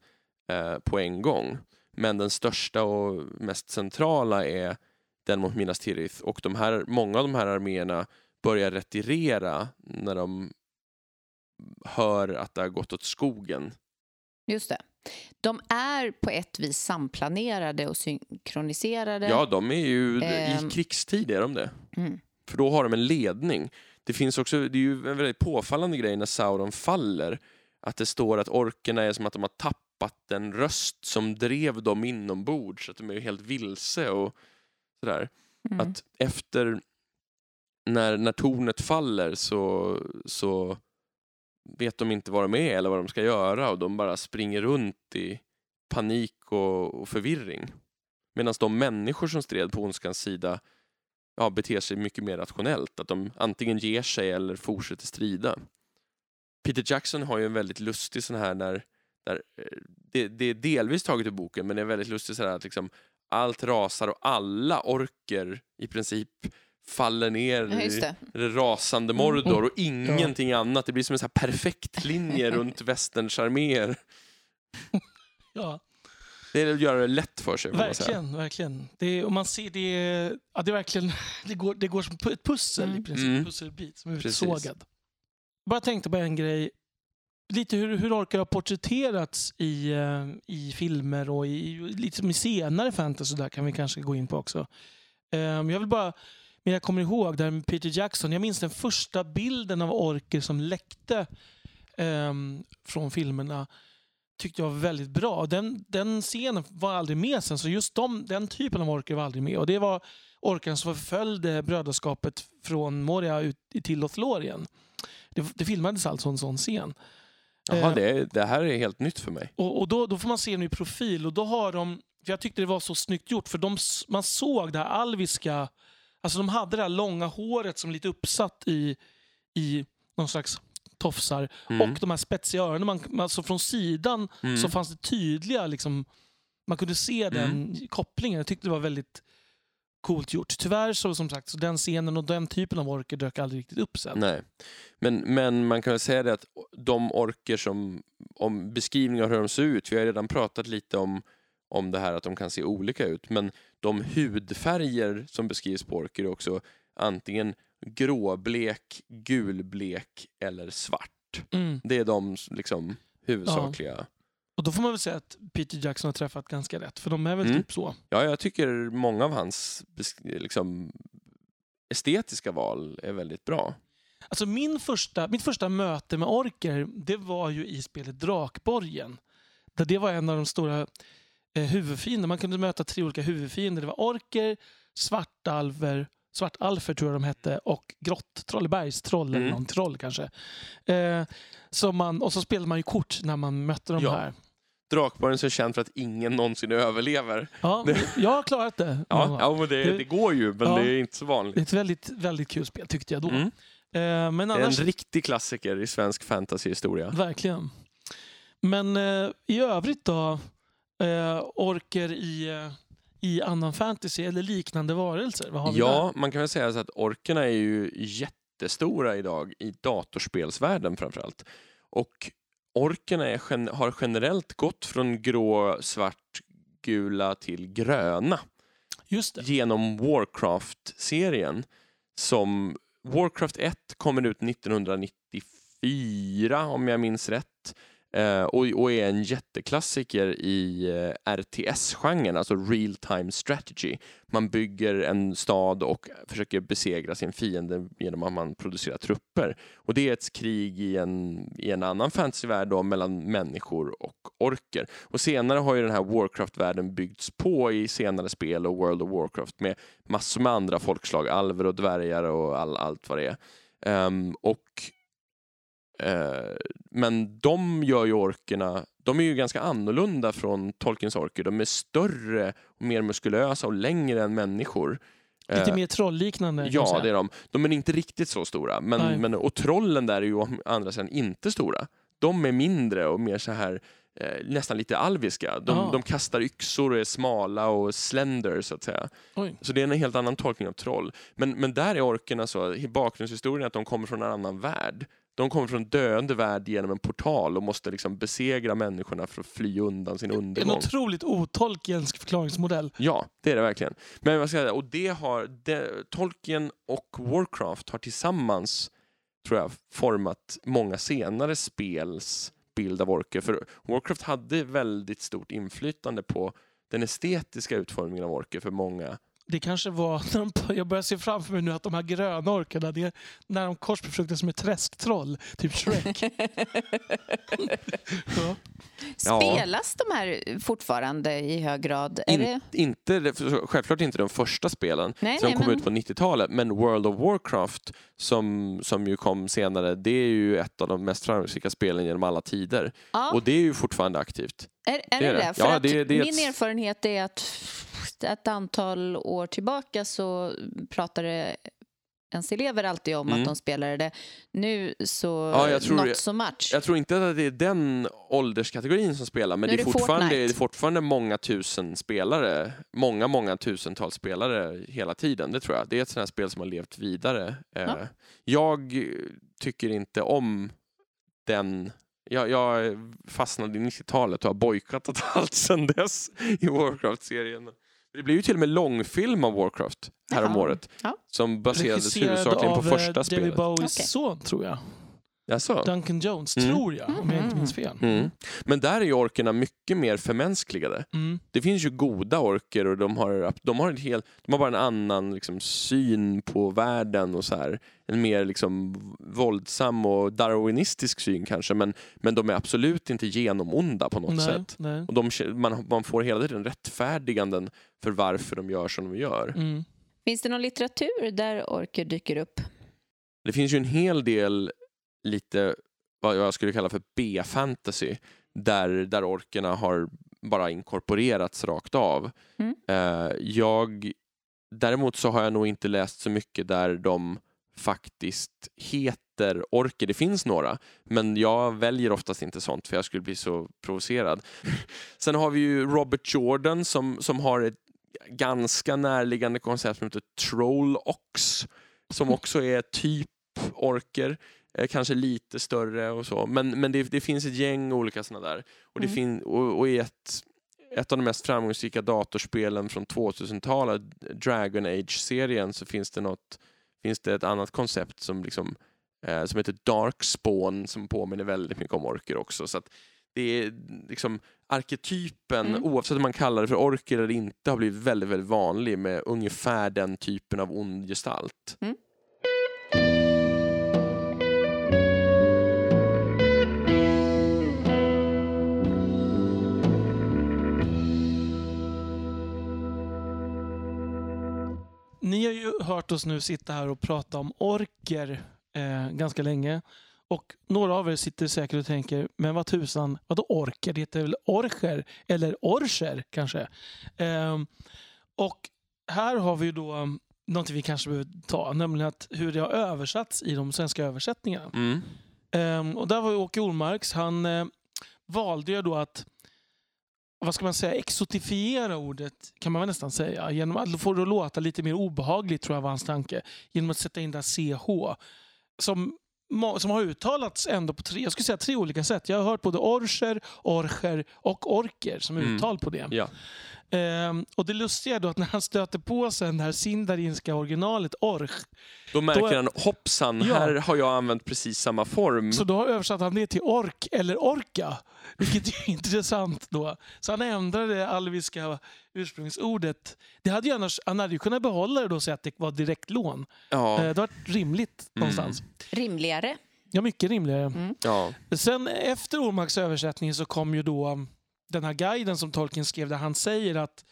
Speaker 1: eh, på en gång. Men den största och mest centrala är den mot Minas Tirith och de här, många av de här arméerna börjar retirera när de hör att det har gått åt skogen.
Speaker 3: Just det. De är på ett vis samplanerade och synkroniserade.
Speaker 1: Ja, de är ju
Speaker 3: Ehm.
Speaker 1: i krigstid är de det.
Speaker 3: Mm.
Speaker 1: För då har de en ledning. Det finns också, det är ju en väldigt påfallande grej när Sauron faller. Att det står att orkerna är som att de har tappat den röst som drev dem inombords. Så att de är helt vilse och sådär.
Speaker 3: Mm.
Speaker 1: Att efter när, när tornet faller så, så vet de inte vad de är eller vad de ska göra och de bara springer runt i panik och, och förvirring. Medan de människor som stred på ondskans sida ja, beter sig mycket mer rationellt. Att de antingen ger sig eller fortsätter strida. Peter Jackson har ju en väldigt lustig sån här när, där, eh, det, det är delvis taget ur boken men det är väldigt lustigt så här att liksom allt rasar och alla orker i princip faller ner
Speaker 3: Ja,
Speaker 1: i
Speaker 3: det.
Speaker 1: det rasande
Speaker 2: Mm.
Speaker 1: Mordor och ingenting annat. Det blir som en så här perfekt linje runt västerns arméer.
Speaker 2: Ja,
Speaker 1: Det är att göra det lätt för sig.
Speaker 2: verkligen. verkligen. Det är, och man ser det, ja, det, är verkligen, det, går, det går som ett pussel
Speaker 3: Mm.
Speaker 2: i princip.
Speaker 1: Mm.
Speaker 2: Pusselbit som är
Speaker 1: Precis.
Speaker 2: utsågad. Bara tänkte på en grej. Lite hur, hur orkar har porträtterats i, eh, i filmer och i, lite som i senare fantasy där kan vi kanske gå in på också. Ehm, jag vill bara, men jag kommer ihåg där med Peter Jackson. Jag minns den första bilden av orker som läckte ehm, från filmerna tyckte jag var väldigt bra. Den, den scenen var aldrig med sen, så just de, den typen av orker var aldrig med. Och Det var orken som förföljde brödraskapet från Moria ut till Lothlorien. Det, det filmades alltså en sån scen.
Speaker 1: Jaha,
Speaker 2: Eh,
Speaker 1: det, det här är helt nytt för mig.
Speaker 2: och, och då, då får man se den i profil och då har de, jag tyckte det var så snyggt gjort, för de, man såg det här alviska, alltså de hade det här långa håret som lite uppsatt i, i någon slags tofsar
Speaker 1: Mm.
Speaker 2: och de här spetsiga öronen. Man, alltså från sidan
Speaker 1: Mm.
Speaker 2: så fanns det tydliga, liksom, man kunde se den kopplingen. Jag tyckte det var väldigt coolt gjort. Tyvärr så som sagt, så den scenen och den typen av orker dök aldrig riktigt upp sen.
Speaker 1: Nej. Men, men man kan väl säga det att de orker som, om beskrivningar av hur de ser ut, vi har redan pratat lite om, om det här att de kan se olika ut, men de hudfärger som beskrivs på orker är också antingen gråblek, gulblek eller svart.
Speaker 2: Mm.
Speaker 1: Det är de liksom huvudsakliga.
Speaker 2: Och då får man väl säga att Peter Jackson har träffat ganska rätt, för de är väl
Speaker 1: Mm.
Speaker 2: typ så.
Speaker 1: Ja, jag tycker många av hans liksom, estetiska val är väldigt bra.
Speaker 2: Alltså min första, mitt första möte med orker, det var ju i spelet Drakborgen. Där det var en av de stora eh, huvudfienderna. Man kunde möta tre olika huvudfiender. Det var orker, svartalver, svartalfer tror jag de hette, och grotttroll, bergstroll eller
Speaker 1: Mm.
Speaker 2: någon troll kanske. Eh, så man, och så spelade man ju kort när man mötte de
Speaker 1: Ja.
Speaker 2: här.
Speaker 1: Drakborgen är känd för att ingen någonsin överlever.
Speaker 2: Ja, jag har klarat det.
Speaker 1: Ja, ja men det,
Speaker 2: Det-
Speaker 1: det går ju, men
Speaker 2: Ja.
Speaker 1: det är inte så
Speaker 2: Det är
Speaker 1: vanligt.
Speaker 2: ett väldigt, väldigt kul spel tyckte jag då.
Speaker 1: Mm.
Speaker 2: Eh, men annars,
Speaker 1: en riktig klassiker i svensk fantasyhistoria.
Speaker 2: Verkligen. Men eh, i övrigt då? Eh, orker i, i annan fantasy eller liknande varelser? Vad har vi
Speaker 1: Ja, man kan väl säga så att orkerna är ju jättestora idag i datorspelsvärlden framförallt. Och orkerna är, har generellt gått från grå, svart, gula till gröna
Speaker 2: där?
Speaker 1: Genom Warcraft-serien. Som Warcraft 1 kommer ut 1994 om jag minns rätt. Eh, och, och är en jätteklassiker i eh, RTS-genren, alltså real time strategy. Man bygger en stad och försöker besegra sin fiende genom att man producerar trupper. Och det är ett krig i en, i en annan fantasyvärld då, mellan människor och orker. Och senare har ju den här Warcraft-världen byggts på i senare spel och World of Warcraft med massor med andra folkslag, alver och dvärgar och all, allt vad det är. Um, och men de gör ju orkerna, de är ju ganska annorlunda från Tolkiens orker. De är större, och mer muskulösa och längre än människor.
Speaker 2: Lite
Speaker 1: Eh,
Speaker 2: mer trollliknande.
Speaker 1: Ja, det är de. De är inte riktigt så stora.
Speaker 2: Nej.
Speaker 1: Men, men, och trollen där är ju å andra sidan inte stora. De är mindre och mer så här eh, nästan lite alviska. De,
Speaker 2: Ja.
Speaker 1: de kastar yxor och är smala och slender så att säga.
Speaker 2: Oj.
Speaker 1: Så det är en helt annan tolkning av troll. Men, men där är orkerna så, i bakgrundshistorien att de kommer från en annan värld. De kommer från en döende värld genom en portal och måste liksom besegra människorna för att fly undan sin
Speaker 2: En
Speaker 1: undergång.
Speaker 2: otroligt otolkiensk förklaringsmodell.
Speaker 1: Ja, det är det verkligen. Men vad ska jag säga, och det har, det, Tolkien och Warcraft har tillsammans, tror jag, format många senare spels bild av orker. För Warcraft hade väldigt stort inflytande på den estetiska utformningen av orker för många.
Speaker 2: Det kanske var, när de, jag börjar se framför mig nu att de här gröna orkarna, det är när de korsbefruktas med träsktroll, typ Shrek. ja.
Speaker 3: Spelas de här fortfarande i hög grad?
Speaker 1: In,
Speaker 3: det...
Speaker 1: inte, självklart inte de första spelen
Speaker 3: Nej,
Speaker 1: som
Speaker 3: nej,
Speaker 1: kom
Speaker 3: men...
Speaker 1: ut på 90-talet, men World of Warcraft som, som ju kom senare, det är ju ett av de mest framgångsrika spelen genom alla tider.
Speaker 3: Ja.
Speaker 1: Och det är ju fortfarande aktivt.
Speaker 3: Är, är
Speaker 1: Det
Speaker 3: det det? För
Speaker 1: Ja, det- det
Speaker 3: min
Speaker 1: ett-
Speaker 3: erfarenhet är att ett antal år tillbaka så pratade ens elever alltid om
Speaker 1: Mm.
Speaker 3: att de spelade det. Nu så
Speaker 1: Ja, jag tror
Speaker 3: not so much.
Speaker 1: Jag tror inte att det är den ålderskategorin som spelar, men det
Speaker 3: är det
Speaker 1: fortfarande, det är fortfarande många tusen spelare. Många, många tusentals spelare hela tiden, det tror jag. Det är ett sånt här spel som har levt vidare. Eh,
Speaker 3: Ja.
Speaker 1: Jag tycker inte om den jag, jag fastnade i 90-talet och har bojkottat allt sedan dess i Warcraft-serien. Det blev ju till och med långfilm av Warcraft häromåret
Speaker 3: Ja.
Speaker 1: som baserades
Speaker 2: Regisserad
Speaker 1: huvudsakligen på
Speaker 2: av eh,
Speaker 1: första
Speaker 2: David
Speaker 1: spelet.
Speaker 2: Bowies
Speaker 3: Okej.
Speaker 2: son, tror jag.
Speaker 1: Jaså?
Speaker 2: Duncan Jones,
Speaker 1: Mm.
Speaker 2: tror jag, om jag inte minns fel.
Speaker 1: Mm. Men där är ju orkerna mycket mer förmänskligade.
Speaker 2: Mm.
Speaker 1: Det finns ju goda orker och de har, de har, en hel, de har bara en annan liksom, syn på världen och så här. En mer liksom, våldsam och darwinistisk syn kanske, men, men de är absolut inte genomonda på något
Speaker 2: Nej,
Speaker 1: sätt.
Speaker 2: nej.
Speaker 1: Och de, man, man får hela tiden rättfärdiganden för varför de gör som de gör.
Speaker 2: Mm.
Speaker 3: Finns det någon litteratur där orker dyker upp?
Speaker 1: Det finns ju en hel del lite vad jag skulle kalla för B-fantasy där, där orkerna har bara inkorporerats rakt av.
Speaker 3: Mm.
Speaker 1: Eh, jag, däremot så har jag nog inte läst så mycket där de faktiskt heter orker. Det finns några, men jag väljer oftast inte sånt för jag skulle bli så provocerad. Sen har vi ju Robert Jordan som, som har ett ganska närliggande koncept som heter Troll Ox som också är typ orker. Eh, kanske lite större och så. Men, men det, det finns ett gäng olika sådana där. Och, det
Speaker 3: Mm.
Speaker 1: fin, och, och i ett, ett av de mest framgångsrika datorspelen från 2000-talet, Dragon Age-serien, så finns det, något, finns det ett annat koncept som, liksom, eh, som heter Darkspawn som påminner väldigt mycket om orker också. Så att det är liksom arketypen,
Speaker 3: Mm.
Speaker 1: oavsett om man kallar det för orker eller inte, har blivit väldigt, väldigt vanlig med ungefär den typen av ond gestalt.
Speaker 3: Mm.
Speaker 2: Ni har ju hört oss nu sitta här och prata om orker eh, ganska länge. Och några av er sitter säkert och tänker, men vad tusan, vadå orker? Det heter väl orcher? Eller orcher kanske? Ehm, och här har vi ju då um, något vi kanske behöver ta, nämligen att hur det har översatts i de svenska översättningarna.
Speaker 1: Mm.
Speaker 2: Ehm, och där var ju Åke Olmarks, han eh, valde ju då att vad ska man säga, exotifiera ordet kan man väl nästan säga. Genom att få det att låta lite mer obehagligt tror jag var hans tanke. Genom att sätta in där CH. Som, som har uttalats ändå på tre, jag skulle säga tre olika sätt. Jag har hört både orcher, orcher och orker som
Speaker 1: Mm.
Speaker 2: uttal på det.
Speaker 1: Ja.
Speaker 2: Ehm, och det lustiga är då att när han stöter på sen det här sindarinska originalet orch
Speaker 1: Då märker
Speaker 2: Då är-
Speaker 1: han, hoppsan,
Speaker 2: Ja.
Speaker 1: här har jag använt precis samma form.
Speaker 2: Så då översatte han det till ork eller orka. Vilket är intressant då. Så han ändrade det alviska ursprungsordet. Det hade ju annars, han hade ju kunnat behålla det då och säga att det var direktlån.
Speaker 1: Ja,
Speaker 2: Eh, Det var rimligt någonstans.
Speaker 3: Rimligare?
Speaker 2: Ja, mycket rimligare.
Speaker 1: ja.
Speaker 2: Sen efter Ormarks översättning så kom ju då um, den här guiden som Tolkien skrev där han säger att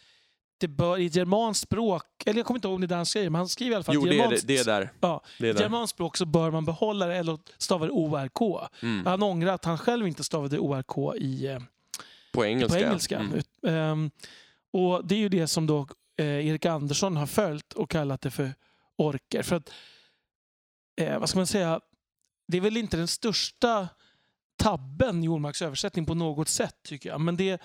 Speaker 2: det bör i ett germanskt språk, eller jag kommer inte ihåg om det är det han skriver, men han skriver i alla fall
Speaker 1: Jo,
Speaker 2: att
Speaker 1: det är, det, är där.
Speaker 2: Ja,
Speaker 1: Det är där.
Speaker 2: germanskt språk så bör man behålla det eller stava det ORK.
Speaker 1: Mm.
Speaker 2: Han ångrar att han själv inte stavade ORK i, eh,
Speaker 1: På engelska.
Speaker 2: på engelska.
Speaker 1: Mm.
Speaker 2: Ehm, och Det är ju det som då eh, Erik Andersson har följt och kallat det för orker. För att, eh, vad ska man säga, det är väl inte den största tabben i Ormarks översättning på något sätt tycker jag. Men det,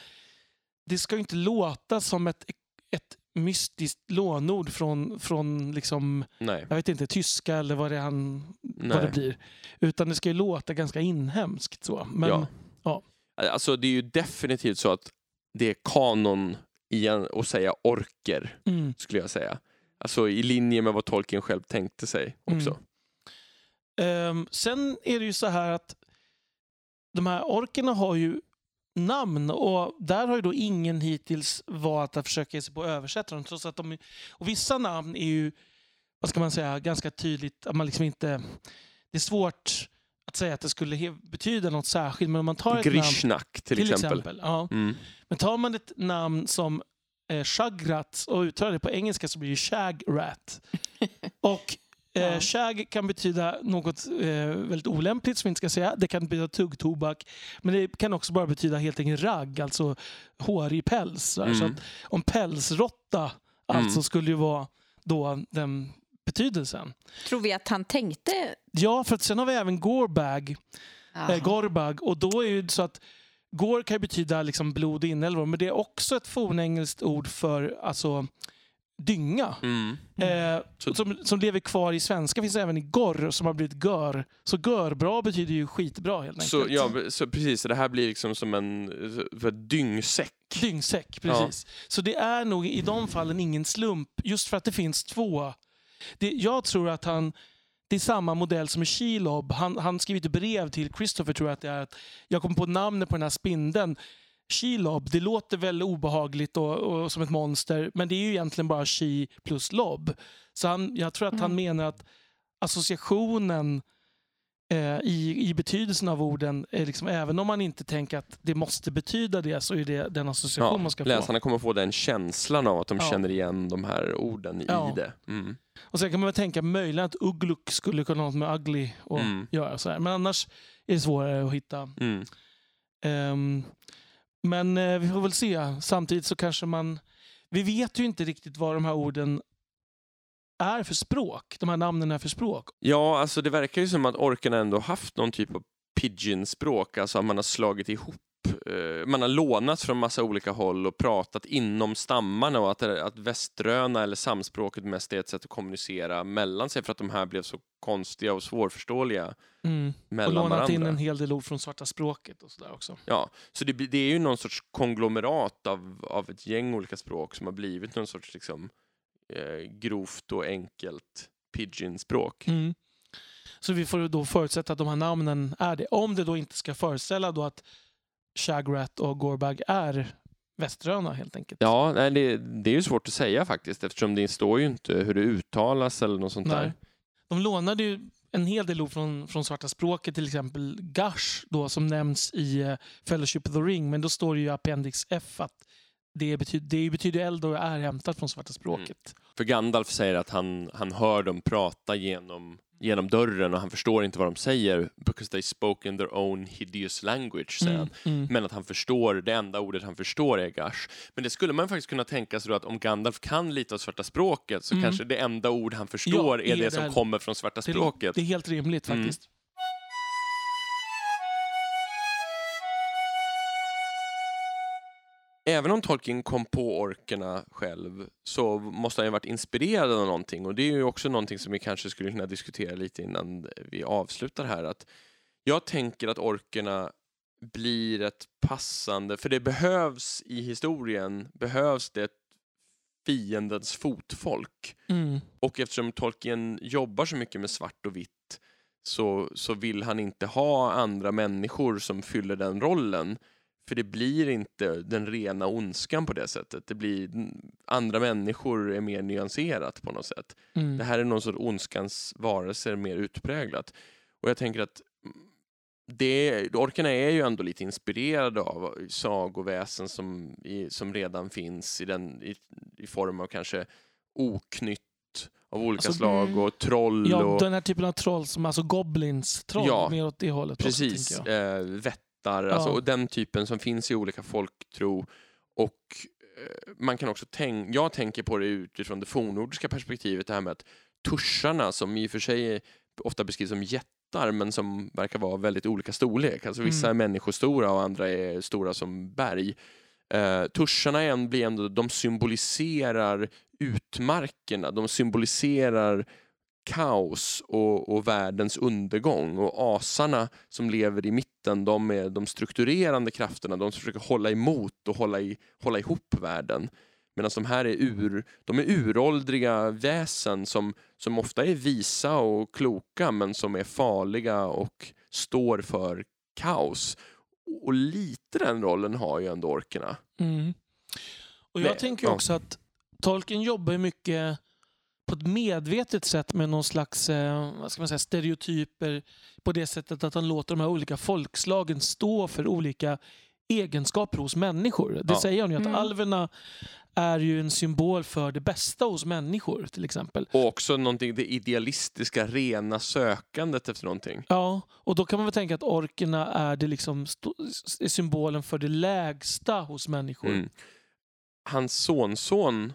Speaker 2: det ska ju inte låta som ett, ett mystiskt lånord från, från liksom,
Speaker 1: Nej.
Speaker 2: jag vet inte, tyska eller vad det, är han, vad det blir. Utan det ska ju låta ganska inhemskt. Så. Men,
Speaker 1: Ja.
Speaker 2: ja.
Speaker 1: Alltså det är ju definitivt så att det är kanon igen att säga orker,
Speaker 2: Mm.
Speaker 1: skulle jag säga. Alltså i linje med vad Tolkien själv tänkte sig också.
Speaker 2: Mm. Ehm, sen är det ju så här att de här orkerna har ju namn och där har ju då ingen hittills valt att försöka ge sig på att översätta dem. Trots att de, och vissa namn är ju, vad ska man säga, ganska tydligt att man liksom inte... Det är svårt att säga att det skulle betyda något särskilt, men om man tar ett namn...
Speaker 1: Grishnak till, exempel.
Speaker 2: ja.
Speaker 1: Mm.
Speaker 2: Men tar man ett namn som eh, Shagrat och uttalar det på engelska så blir det Shagrat. och eh. Shag kan betyda något eh, väldigt olämpligt som vi inte ska säga. Det kan betyda tuggtobak. Men det kan också bara betyda helt enkelt ragg, alltså hårig päls. Så, här. så
Speaker 1: Mm.
Speaker 2: att om pälsrotta alltså
Speaker 1: Mm.
Speaker 2: skulle ju vara då den betydelsen.
Speaker 3: Tror vi att han tänkte...
Speaker 2: Ja, för att sen har vi även Gorbag eh, Gorbag. Och då är ju så att Gor kan betyda liksom blod och inälvor, men det är också ett fornengelskt ord för alltså, dynga.
Speaker 1: Mm.
Speaker 2: Eh, som, som lever kvar i svenska finns även i gorr som har blivit gör. Så görbra betyder ju skitbra helt enkelt.
Speaker 1: Så, ja, så precis, det här blir liksom som en dyngsäck.
Speaker 2: Dyngsäck, precis. Så det är nog i de fallen ingen slump, just för att det finns två. Det, jag tror att han, det är samma modell som i Shelob. Han, han skrivit ett brev till Christopher, tror jag att det är. Att jag kom på namnet på den här spindeln. Shelob, det låter väl obehagligt och, och som ett monster, men det är ju egentligen bara She plus Lob. Så han, jag tror att han menar att associationen eh, i, i betydelsen av orden, är liksom, även om man inte tänker att det måste betyda det, så är det den association
Speaker 1: Ja,
Speaker 2: man ska få.
Speaker 1: läsarna kommer få den känslan av att de
Speaker 2: Ja.
Speaker 1: känner igen de här orden
Speaker 2: Ja.
Speaker 1: i det. Mm.
Speaker 2: Och sen kan man väl tänka möjligen att Ugluk skulle kunna ha något med ugly att
Speaker 1: Mm.
Speaker 2: göra. Så här. Men annars är det svårare att hitta.
Speaker 1: Mm.
Speaker 2: Men eh, vi får väl se. Samtidigt så kanske man... Vi vet ju inte riktigt vad de här orden är för språk. De här namnen är för språk.
Speaker 1: Ja, alltså det verkar ju som att orken ändå haft någon typ av pidgin-språk, alltså att man har slagit ihop man har lånat från massa olika håll och pratat inom stammarna och att, att väströna eller samspråket mest är ett sätt att kommunicera mellan sig för att de här blev så konstiga och svårförståeliga
Speaker 2: Mm. Och
Speaker 1: mellan
Speaker 2: lånat
Speaker 1: varandra.
Speaker 2: in en hel del ord från svarta språket och sådär också.
Speaker 1: Ja, så det, det är ju någon sorts konglomerat av, av ett gäng olika språk som har blivit någon sorts liksom, eh, grovt och enkelt pidgin-språk.
Speaker 2: Mm. Så vi får då förutsätta att de här namnen är det. Om det då inte ska föreställa då att Shagrat och Gorbag är väströna helt enkelt.
Speaker 1: Ja, nej, det, det är ju svårt att säga faktiskt eftersom det står ju inte hur det uttalas eller något sånt
Speaker 2: Nej.
Speaker 1: där.
Speaker 2: De lånade ju en hel del ord från, från svarta språket, till exempel Gash då, som nämns i eh, Fellowship of the Ring, men då står det ju i Appendix F att det betyder, det betyder eld och är hämtat från svarta språket.
Speaker 1: För Gandalf säger att han, han hör dem prata genom, genom dörren och han förstår inte vad de säger because they spoke in their own hideous language, säger han.
Speaker 2: Mm.
Speaker 1: Men att han förstår, det enda ordet han förstår är Gash. Men det skulle man faktiskt kunna tänka sig då att om Gandalf kan lite av svarta språket så
Speaker 2: Mm.
Speaker 1: kanske det enda ord han förstår
Speaker 2: Ja,
Speaker 1: är
Speaker 2: är
Speaker 1: det,
Speaker 2: det
Speaker 1: som kommer från svarta
Speaker 2: Det,
Speaker 1: språket.
Speaker 2: det är helt rimligt
Speaker 1: Mm.
Speaker 2: faktiskt.
Speaker 1: Även om Tolkien kom på orkerna själv så måste han ju varit inspirerad av någonting och det är ju också någonting som vi kanske skulle kunna diskutera lite innan vi avslutar här. Att jag tänker att orkerna blir ett passande, för det behövs i historien, behövs det fiendens fotfolk.
Speaker 2: Mm.
Speaker 1: Och eftersom Tolkien jobbar så mycket med svart och vitt så, så vill han inte ha andra människor som fyller den rollen. För det blir inte den rena ondskan på det sättet. Det blir, andra människor är mer nyanserat på något sätt.
Speaker 2: Mm.
Speaker 1: Det här är någon sorts ondskans varelser mer utpräglat. Och jag tänker att det, orkarna är ju ändå lite inspirerade av sagoväsen som, i, som redan finns i, den, i, i form av kanske oknytt av olika
Speaker 2: Alltså,
Speaker 1: slag
Speaker 3: mm.
Speaker 1: och troll
Speaker 2: Ja,
Speaker 1: och
Speaker 2: den här typen av troll, som alltså goblins-troll,
Speaker 1: Ja,
Speaker 2: mer åt det hållet. också,
Speaker 1: precis,
Speaker 2: jag.
Speaker 1: eh, vättar, alltså,
Speaker 2: Ja.
Speaker 1: och den typen som finns i olika folktro. Och eh, man kan också tänka, jag tänker på det utifrån det fornnordiska perspektivet, det här med att tuscharna som i och för sig ofta beskrivs som jättar men som verkar vara väldigt olika storlek. Alltså vissa
Speaker 2: Mm.
Speaker 1: är människostora och andra är stora som berg. Eh, tuscharna blir ändå, de symboliserar utmarkerna, de symboliserar kaos och, och världens undergång. Och asarna som lever i mitten, de är de strukturerande krafterna, de som försöker hålla emot och hålla, i, hålla ihop världen. Medan de här är, ur, de är uråldriga väsen som, som ofta är visa och kloka men som är farliga och står för kaos. Och lite den rollen har ju ändå orkerna.
Speaker 2: Mm. Och jag
Speaker 1: Nej,
Speaker 2: tänker också att Tolkien jobbar mycket på ett medvetet sätt med någon slags eh, vad ska man säga, stereotyper på det sättet att han låter de här olika folkslagen stå för olika egenskaper hos människor. Det
Speaker 1: Ja.
Speaker 2: säger han ju att
Speaker 3: Mm.
Speaker 2: alverna är ju en symbol för det bästa hos människor till exempel.
Speaker 1: Och också någonting, det idealistiska, rena sökandet efter någonting.
Speaker 2: Ja, och då kan man väl tänka att orkerna är, det liksom är symbolen för det lägsta hos människor.
Speaker 1: Mm. Hans sonson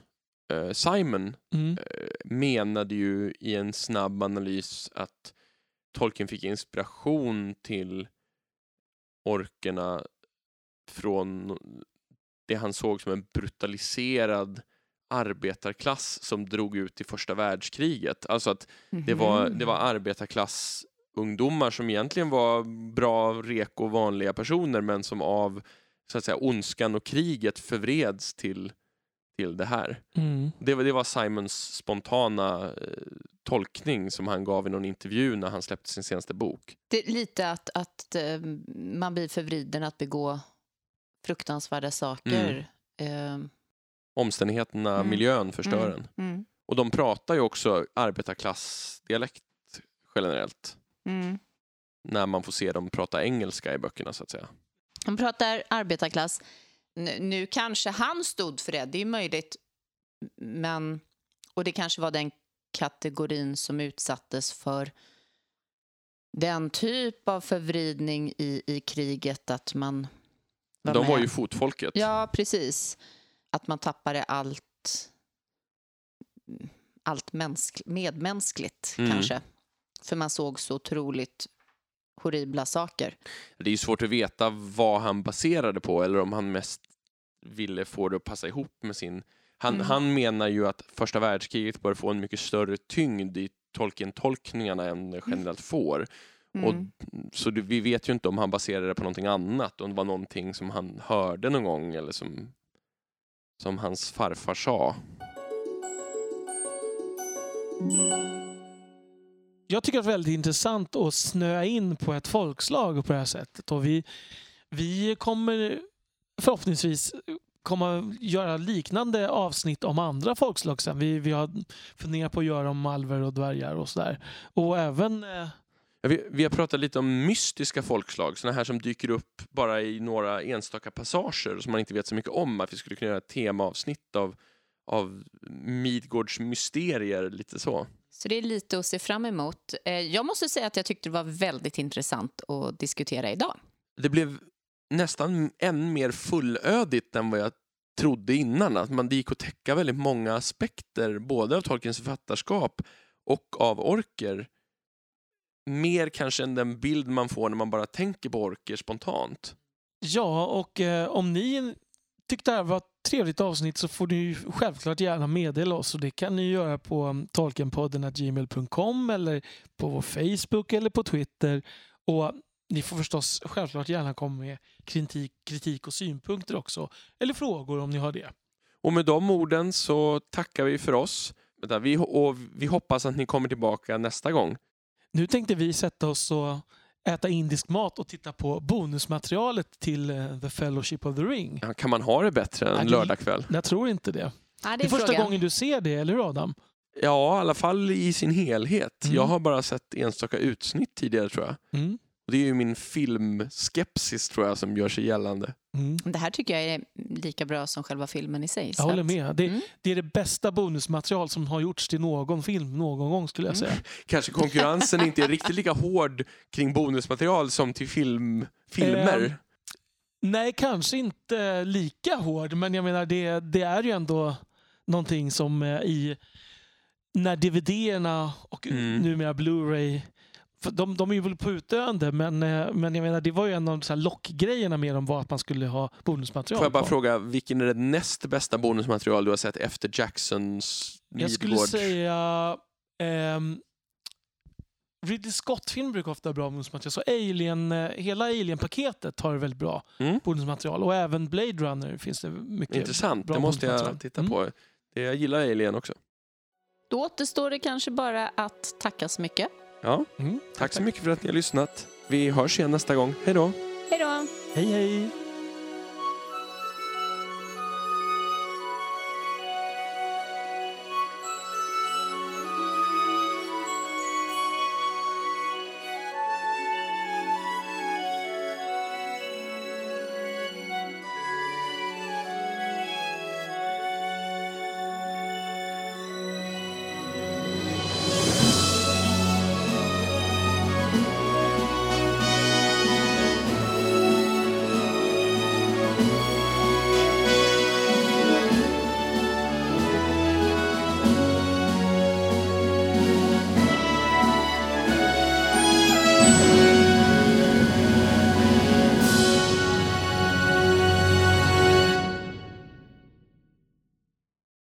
Speaker 1: Simon
Speaker 2: Mm.
Speaker 1: menade ju i en snabb analys att Tolkien fick inspiration till orkerna från det han såg som en brutaliserad arbetarklass som drog ut i första världskriget. Alltså att det var,
Speaker 3: Mhm.
Speaker 1: det var arbetarklassungdomar som egentligen var bra, reko, vanliga personer men som av så att säga, ondskan och kriget förvreds till, till det här.
Speaker 2: Mm.
Speaker 1: Det var, det var Simons spontana eh, tolkning som han gav i någon intervju när han släppte sin senaste bok.
Speaker 3: Det är lite att, att eh, man blir förvriden att begå fruktansvärda saker. Eh,
Speaker 1: Omständigheterna,
Speaker 3: Mm.
Speaker 1: miljön förstör
Speaker 3: mm,
Speaker 1: en.
Speaker 3: Mm,
Speaker 1: Och de pratar ju också arbetarklassdialekt generellt.
Speaker 3: mm.
Speaker 1: När man får se dem prata engelska i böckerna så att säga.
Speaker 3: Han pratar arbetarklass. Nu, kanske han stod för det, det är möjligt. Men, och det kanske var den kategorin som utsattes för den typ av förvridning i, i kriget att man var
Speaker 1: de
Speaker 3: med.
Speaker 1: var ju fotfolket.
Speaker 3: Ja, precis. Att man tappade allt, allt mänsk, medmänskligt,
Speaker 1: Mm.
Speaker 3: kanske. För man såg så otroligt horribla saker.
Speaker 1: Det är ju svårt att veta vad han baserade på eller om han mest ville få det att passa ihop med sin... Han,
Speaker 3: Mm.
Speaker 1: han menar ju att första världskriget bör få en mycket större tyngd i Tolkien-tolkningarna än det generellt får.
Speaker 3: Mm.
Speaker 1: Och, så det, vi vet ju inte om han baserade det på någonting annat, om det var någonting som han hörde någon gång eller som, som hans farfar sa.
Speaker 2: Jag tycker att det är väldigt intressant att snöa in på ett folkslag på det här sättet. Och vi, vi kommer förhoppningsvis komma göra liknande avsnitt om andra folkslag sen. Vi, vi har funderat på att göra om alver och dvärgar och sådär. Och även... Eh,
Speaker 1: Ja, vi, vi har pratat lite om mystiska folkslag, sådana här som dyker upp bara i några enstaka passager som man inte vet så mycket om. Att vi skulle kunna göra ett temaavsnitt av, av Midgårds mysterier, lite så.
Speaker 3: Så det är lite att se fram emot. Eh, Jag måste säga att jag tyckte det var väldigt intressant att diskutera idag.
Speaker 1: Det blev nästan än mer fullödigt än vad jag trodde innan. Att man det gick att täcka väldigt många aspekter, både av Tolkiens författarskap och av orker. Mer kanske än den bild man får när man bara tänker på orker spontant.
Speaker 2: ja, och eh, om ni tyckte det här var ett trevligt avsnitt så får ni självklart gärna meddela oss. Och det kan ni göra på tolkenpodden gmail.com eller på vår Facebook eller på Twitter. Och ni får förstås självklart gärna komma med kritik, kritik och synpunkter också. Eller frågor om ni har det.
Speaker 1: Och med de orden så tackar vi för oss. Vi, och vi hoppas att ni kommer tillbaka nästa gång.
Speaker 2: Nu tänkte vi sätta oss och äta indisk mat och titta på bonusmaterialet till eh, The Fellowship of the Ring.
Speaker 1: Ja, Kan man ha det bättre än
Speaker 2: det-
Speaker 1: lördagkväll?
Speaker 2: Jag tror inte det.
Speaker 3: Ja,
Speaker 2: Det är första gången du ser det, eller hur Adam?
Speaker 1: Ja, i alla fall i sin helhet.
Speaker 2: Mm.
Speaker 1: Jag har bara sett enstaka utsnitt tidigare tror jag.
Speaker 2: Mm.
Speaker 1: Och det är ju min filmskepsis tror jag som gör sig gällande.
Speaker 2: Mm.
Speaker 3: Det här tycker jag är lika bra som själva filmen i sig.
Speaker 2: Jag håller med. Det,
Speaker 3: Mm.
Speaker 2: det är det bästa bonusmaterial som har gjorts till någon film någon gång skulle jag
Speaker 3: Mm.
Speaker 2: säga.
Speaker 1: Kanske konkurrensen inte är riktigt lika hård kring bonusmaterial som till film, filmer.
Speaker 2: Ehm, Nej, kanske inte lika hård, men jag menar det, det är ju ändå någonting som eh, i när DVD-erna och
Speaker 1: Mm.
Speaker 2: numera Blu-ray de, de är ju väl på utdöende, men, eh, men jag menar, det var ju en av så här lockgrejerna med dem var att man skulle ha bonusmaterial.
Speaker 1: Får jag bara
Speaker 2: på.
Speaker 1: fråga, vilken är det näst bästa bonusmaterial du har sett efter Jacksons
Speaker 2: Jag skulle
Speaker 1: Midgård?
Speaker 2: säga... ehm, Ridley Scott-film brukar ofta ha bra bonusmaterial. Så Alien, eh, hela Alien-paketet har väldigt bra
Speaker 1: Mm.
Speaker 2: bonusmaterial. Och även Blade Runner finns det mycket
Speaker 1: Intressant,
Speaker 2: bra
Speaker 1: det måste jag titta
Speaker 2: Mm.
Speaker 1: på. Det, jag gillar Alien också.
Speaker 3: Då återstår det kanske bara att tacka så mycket.
Speaker 1: Ja,
Speaker 2: Mm.
Speaker 1: tack så mycket för att ni har lyssnat. Vi hörs igen nästa gång. Hej då!
Speaker 3: Hej då!
Speaker 2: Hej hej!